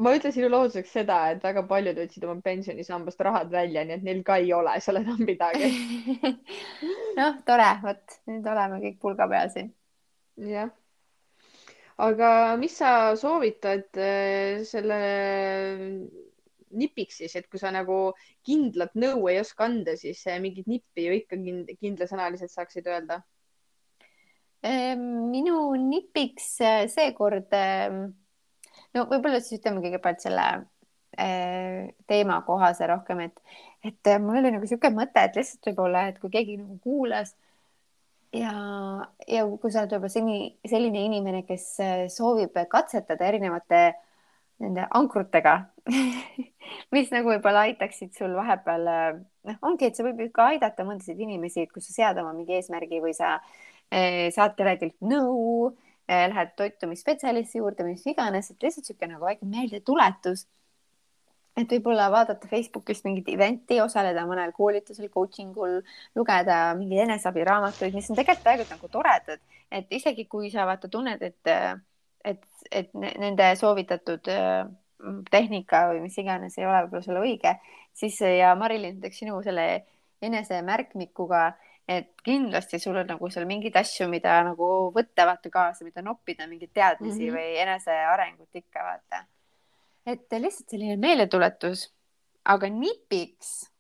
ma ütlen sinu lohutuseks seda, et väga paljud võtsid oma pensionisambast rahad välja, nii et neil ka ei ole seal enam midagi <laughs> noh, tore, vot nüüd oleme kõik pulga peal siin. jah. aga mis sa soovitad äh, selle nipiks siis, et kui sa nagu kindlat nõu ei oska anda, siis mingit nippi ju ikka kind, kindlasõnaliselt saaksid öelda minu nipiks äh, seekord, ehm, no võib-olla siis ütleme kõigepealt selle äh, teema kohase rohkem, et, et äh, mul oli nagu niisugune mõte, et lihtsalt võib-olla, et kui keegi nagu kuulas ja, ja kui sa oled võib-olla seni selline inimene, kes soovib katsetada erinevate nende ankrutega <laughs> mis nagu võib-olla aitaksid sul vahepeal, noh, ongi, et see võib ju ka aidata mõndasid inimesi, kui sa sead oma mingi eesmärgi või sa äh, saad kellelgi nõu, eh, lähed toitumisspetsialisti juurde, mis iganes, et lihtsalt niisugune nagu väike meeldetuletus. et võib-olla vaadata Facebookist mingit event'i, osaleda mõnel koolitusel, coaching ul, lugeda mingeid eneseabiraamatuid, mis on tegelikult tegelikult nagu toredad, et isegi kui sa vaata tunned, et, et, et nende soovitatud eh, tehnika või mis iganes ei ole võib-olla sulle õige, siis ja Marilyn, näiteks sinu selle enesemärkmikuga et kindlasti sul on nagu seal mingeid asju, mida nagu võtta vaata kaasa, mida noppida, mingeid teadmisi mm -hmm. või enesearengut ikka vaata. et lihtsalt selline meeldetuletus, aga nipiks,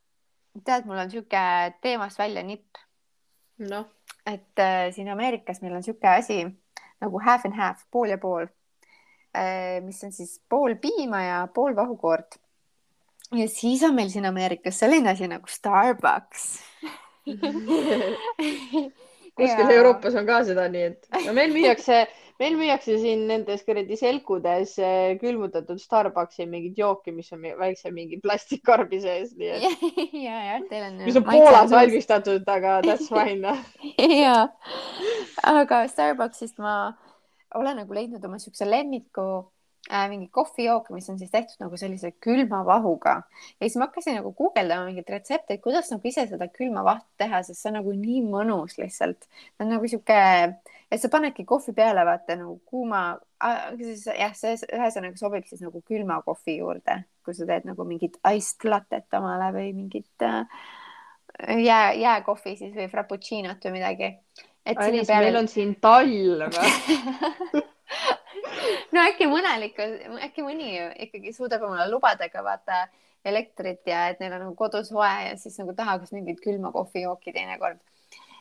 tead, mul on sihuke teemast välja nipp. noh. et äh, siin Ameerikas meil on sihuke asi nagu half and half, pool ja pool äh,, mis on siis pool piima ja pool vahukoort. ja siis on meil siin Ameerikas selline asi nagu Starbucks <laughs> <laughs> kuskil ja... Euroopas on ka seda, nii et no meil müüakse, meil müüakse siin nendes kuradi selkudes eh, külmutatud Starbucksi mingit jooki, mis on väikse mingi plastikkarbi sees, nii et. <laughs> ja, ja teil on. mis on Poolas valmistatud, aga that's fine <laughs> ja, aga Starbucksist ma olen nagu leidnud oma siukse lemmiku mingi kohvijook, mis on siis tehtud nagu sellise külma vahuga ja siis ma hakkasin nagu guugeldama mingeid retsepte, et kuidas nagu ise seda külma vahtu teha, sest see on nagu nii mõnus lihtsalt. ta on nagu sihuke, et sa panedki kohvi peale, vaata nagu kuuma, jah, see ühesõnaga sobib siis nagu külma kohvi juurde, kui sa teed nagu mingit iced latte't omale või mingit äh, jää, jääkohvi siis või frappuccinot või midagi. Alice peale..., meil on siin talv <laughs> no äkki mõnel ikka, äkki mõni ikkagi suudab omale lubada ka vaata elektrit ja et neil on nagu kodus soe ja siis nagu tahaks mingit külma kohvijooki teinekord.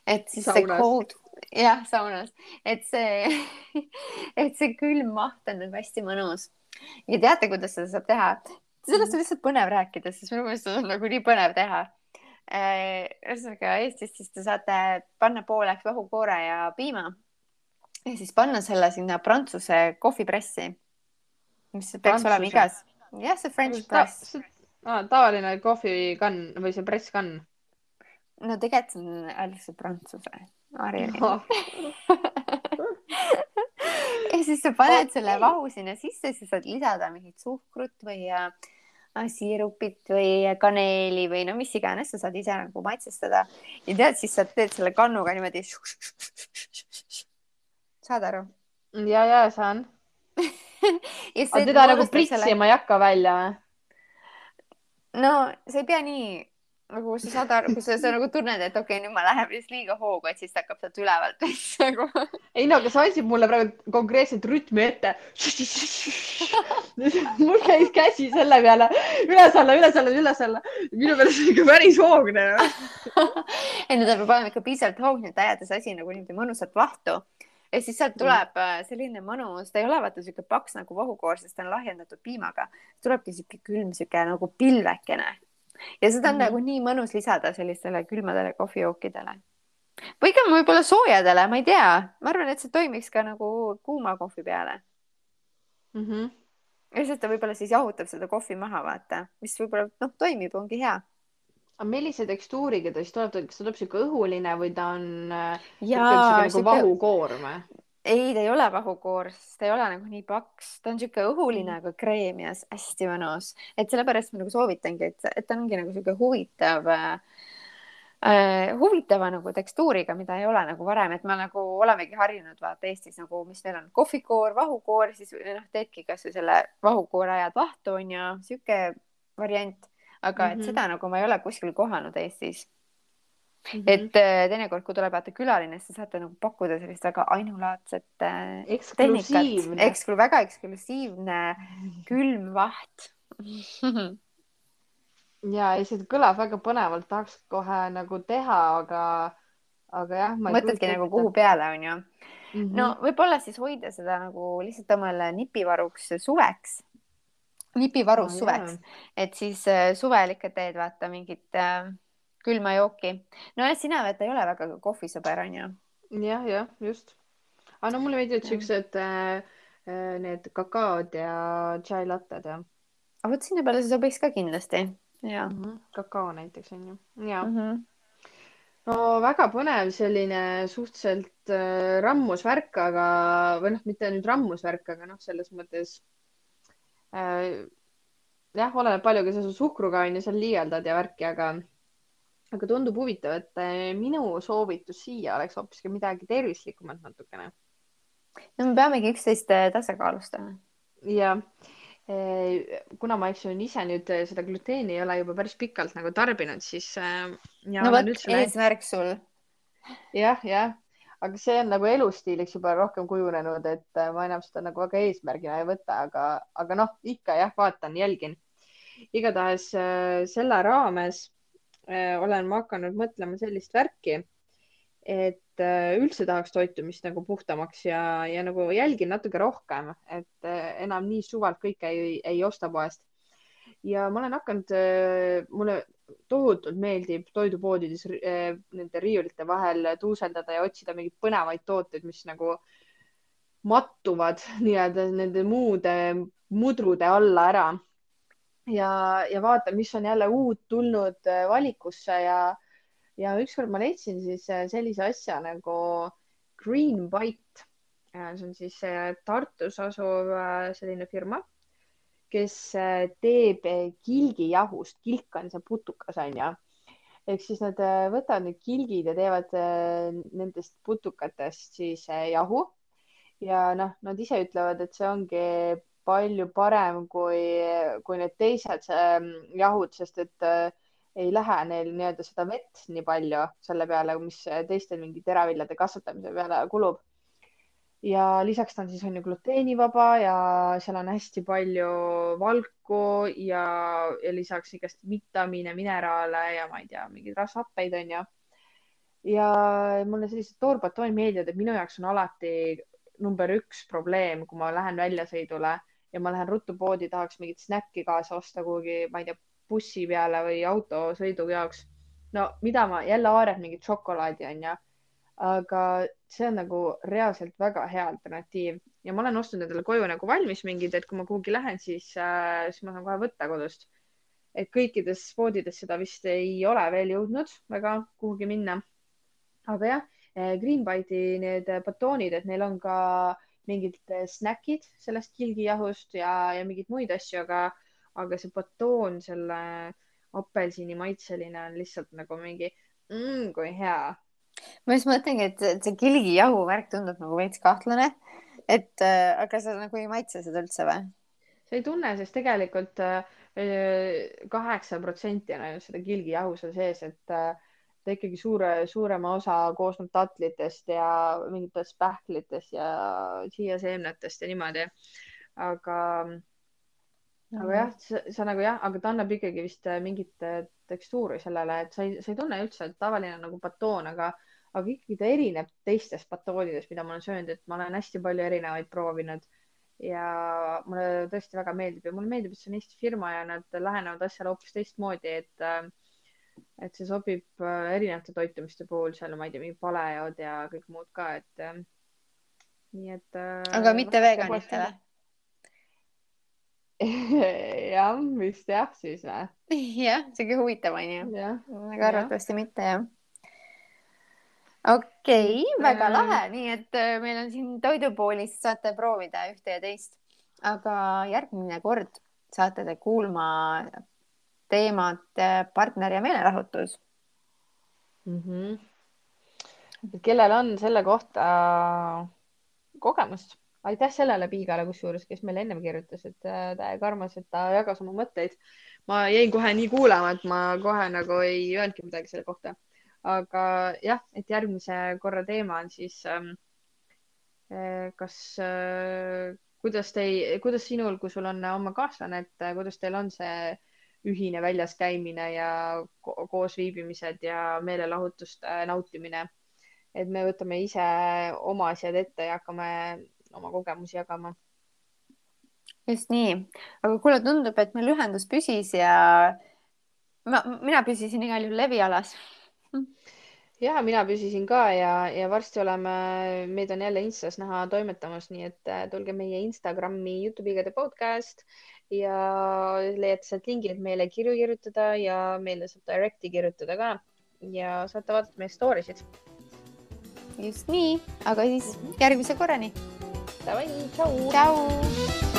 et siis saunas. see cold, jah, saunas, et see, <laughs> et see külm maht on nagu hästi mõnus. ja teate, kuidas seda saab teha? sellest on lihtsalt põnev rääkida, sest minu meelest on nagu nii põnev teha äh, ühesõnaga Eestis siis te saate panna pooleks vahukoore ja piima ja siis panna selle sinna Prantsuse kohvipressi, mis peaks Prantsuse. olema igas, jah, see French press ta,. Ah, tavaline kohvikann või see presskann. no tegelikult on öeldakse Prantsuse, Harili <laughs> no. ja siis sa paned selle vahu sinna sisse, siis saad lisada mingit suhkrut või äh, siirupit või kaneeli või no mis iganes, sa saad ise nagu maitsestada ja tead, siis sa teed selle kannuga niimoodi saad aru? <laughs> ja, ja saan aga teda nagu pritsima selle... ei hakka välja või? no sa ei pea nii nagu sa saad aru, kui sa, sa nagu tunned, et okei okay,, nüüd ma lähen vist liiga hoogu, et siis ta hakkab sealt ülevalt nagu. <laughs> ei no, aga sa andsid mulle praegu konkreetselt rütmi ette. <laughs> mul käis käsi selle peale üles-alla, üles-alla, üles-alla. minu meelest ikka päris hoogne ei no ta peab olema ikka piisavalt hoogne, et ajada see asi nagu niimoodi mõnusalt vahtu ja siis sealt tuleb mm. selline mõnus, ta ei ole vaata sihuke paks nagu vahukoor, sest ta on lahjendatud piimaga. tulebki sihuke külm, sihuke nagu pilvekene ja seda on mm. nagu nii mõnus lisada sellistele külmadele kohvijookidele. või ka võib-olla soojadele, ma ei tea, ma arvan, et see toimiks ka nagu kuuma kohvi peale mm. -hmm. lihtsalt ta võib-olla siis jahutab seda kohvi maha, vaata, mis võib-olla noh, toimib, ongi hea aga millise tekstuuriga ta siis tuleb, kas ta tuleb sihuke õhuline või ta on äh, Jaa, nagu vahukoor või? ei, ta ei ole vahukoor, sest ta ei ole nagu nii paks, ta on sihuke õhuline, aga kreemias, hästi mõnus, et sellepärast ma nagu soovitangi, et, et ta ongi nagu sihuke huvitav äh, äh, huvitava nagu tekstuuriga, mida ei ole nagu varem, et me nagu olemegi harjunud vaata Eestis nagu, mis meil on kohvikoor, vahukoor, siis noh, teedki kasvõi selle vahukoore ajad vahtu onju, sihuke variant aga mm -hmm. et mhm. seda nagu ma ei ole kuskil kohanud Eestis mm. -hmm. et äh, teinekord, kui tuleb vaata külaline, siis te saate nagu pakkuda sellist väga ainulaadset äh, tehnikat, eksklu-, väga eksklusiivne külm vaht <laughs> ja ei, see kõlab väga põnevalt, tahaks kohe nagu teha, aga, aga jah, mõtledki nagu kuhu peale onju mm. -hmm. no võib-olla siis hoida seda nagu lihtsalt omale nipivaruks suveks. Nipivarus Oh, suveks, et siis äh, suvel ikka teed vaata mingit äh, külma jooki. nojah, sina vaata ei ole väga kohvisõber onju. jah, jah, just. aga no mulle meeldivad siuksed äh, äh, need kakaod ja chai latted ja aga vot sinna peale see sobiks ka kindlasti. ja mm. -hmm. kakao näiteks onju. ja mm. -hmm. no väga põnev selline suhteliselt äh, rammus värk, aga või noh, mitte nüüd rammus värk, aga noh, selles mõttes jah, oleneb palju, kui sa su suhkruga on ju seal liialdad ja värki, aga aga tundub huvitav, et äh, minu soovitus siia oleks hoopiski midagi tervislikumat natukene no me peamegi üksteist äh, tasakaalustama. ja eh, kuna ma, eks ju, ise nüüd seda gluteeni ei ole juba päris pikalt nagu tarbinud, siis äh, no vot, eesmärk sul. jah, jah, aga see on nagu elustiiliks juba rohkem kujunenud, et äh, ma enam seda nagu väga eesmärgina ei võta, aga, aga noh, ikka jah, vaatan, jälgin. igatahes äh, selle raames äh, olen ma hakanud mõtlema sellist värki, et üldse tahaks toitumist nagu puhtamaks ja, ja nagu jälgin natuke rohkem, et enam nii suvalt kõike ei, ei osta poest. ja ma olen hakanud, mulle tohutult meeldib toidupoodides äh, nende riiulite vahel tuuseldada ja otsida mingeid põnevaid tooteid, mis nagu mattuvad <laughs> nii-öelda nende muude mudrude alla ära. ja, ja vaatan, mis on jälle uut tulnud äh, valikusse ja ja ükskord ma leidsin siis äh, sellise asja nagu Green Bite. see on siis Tartus asuv selline firma, kes teeb kilgijahust, kilk on see putukas onju. ehk siis nad võtavad need kilgid ja teevad nendest putukatest siis jahu. ja noh, nad ise ütlevad, et see ongi palju parem kui, kui need teised jahud, sest et ei lähe neil nii-öelda seda vett nii palju selle peale, mis teistel mingi teraviljade kasvatamise peale kulub. Ja lisaks ta on siis on ju gluteenivaba ja seal on hästi palju valku ja, ja lisaks igast vitamiine, mineraale ja ma ei tea, mingeid rasvhappeid on ju. ja mulle sellised toorbatoonid meeldivad, et minu jaoks on alati number üks probleem, kui ma lähen väljasõidule ja ma lähen ruttu poodi, tahaks mingit snäkki kaasa osta kuhugi, ma ei tea bussi peale või autosõidu jaoks. no mida ma jälle haaran mingit šokolaadi onju, aga see on nagu reaalselt väga hea alternatiiv ja ma olen ostnud endale koju nagu valmis mingid, et kui ma kuhugi lähen, siis äh,, siis ma saan kohe võtta kodust. et kõikides poodides seda vist ei ole veel jõudnud väga kuhugi minna. aga jah, Green Bite'i need batoonid, et neil on ka mingid snäkid sellest kilgijahust ja, ja mingeid muid asju, aga aga see batoon, selle apelsini maitseline on lihtsalt nagu mingi mm, kui hea. Ma just mõtlengi, et see kilgijahu värk tundub nagu veits kahtlane. et äh, aga sa nagu ei maitse seda üldse või? sa ei tunne, sest tegelikult kaheksa protsenti on ainult seda kilgijahu seal sees, et äh, ta ikkagi suure, suurema osa koosneb tatlitest ja mingitest pähklitest ja siiaseemnetest ja niimoodi. aga aga jah, sa nagu jah, aga ta annab ikkagi vist äh, mingit äh, tekstuuri sellele, et sa ei, sa ei tunne üldse, et tavaline nagu batoon, aga, aga ikkagi ta erineb teistest batoonidest, mida ma olen söönud, et ma olen hästi palju erinevaid proovinud ja mulle tõesti väga meeldib ja mulle meeldib, et see on Eesti firma ja nad lähenevad asjale hoopis teistmoodi, et äh, et see sobib erinevate toitumiste puhul seal, ma ei tea, mingid paleod ja kõik muud ka, et nii et. aga mitte veganite või? <laughs> jah, vist jah, siis või? <laughs> jah, sihuke huvitav onju. aga arvatavasti mitte jah. Okei okay,, väga lahe, nii et äh, meil on siin toidupoolis saate proovida ühte ja teist, aga järgmine kord saate te kuulma teemat äh, partner ja meelelahutus mm. -hmm. kellel on selle kohta kogemust? aitäh sellele Piigale, kusjuures, kes meile ennem kirjutas, et täiega armas, et ta jagas oma mõtteid. ma jäin kohe nii kuulama, et ma kohe nagu ei öelnudki midagi selle kohta. Aga jah, et järgmise korra teema on siis ähm, äh, kas äh,, kuidas tei, kuidas sinul, kui sul on oma kaaslane, et äh, kuidas teil on see ühine väljas käimine ja ko koos viibimised ja meelelahutuste nautimine. et me võtame ise oma asjad ette ja hakkame oma kogemusi jagama. just nii, aga kuule, tundub, et meil ühendus püsis ja ma, mina püsisin igal juhul levialas ja mina püsisin ka ja, ja varsti oleme, meid on jälle Instas näha toimetamas, nii et äh, tulge meie Instagrami Jutupigade podcast ja leiate sealt lingi, et meile kirju kirjutada ja meile saab direct'i kirjutada ka ja saate vaadata meie story sid. just nii, aga siis järgmise korrani. Davai, tšau. tšau.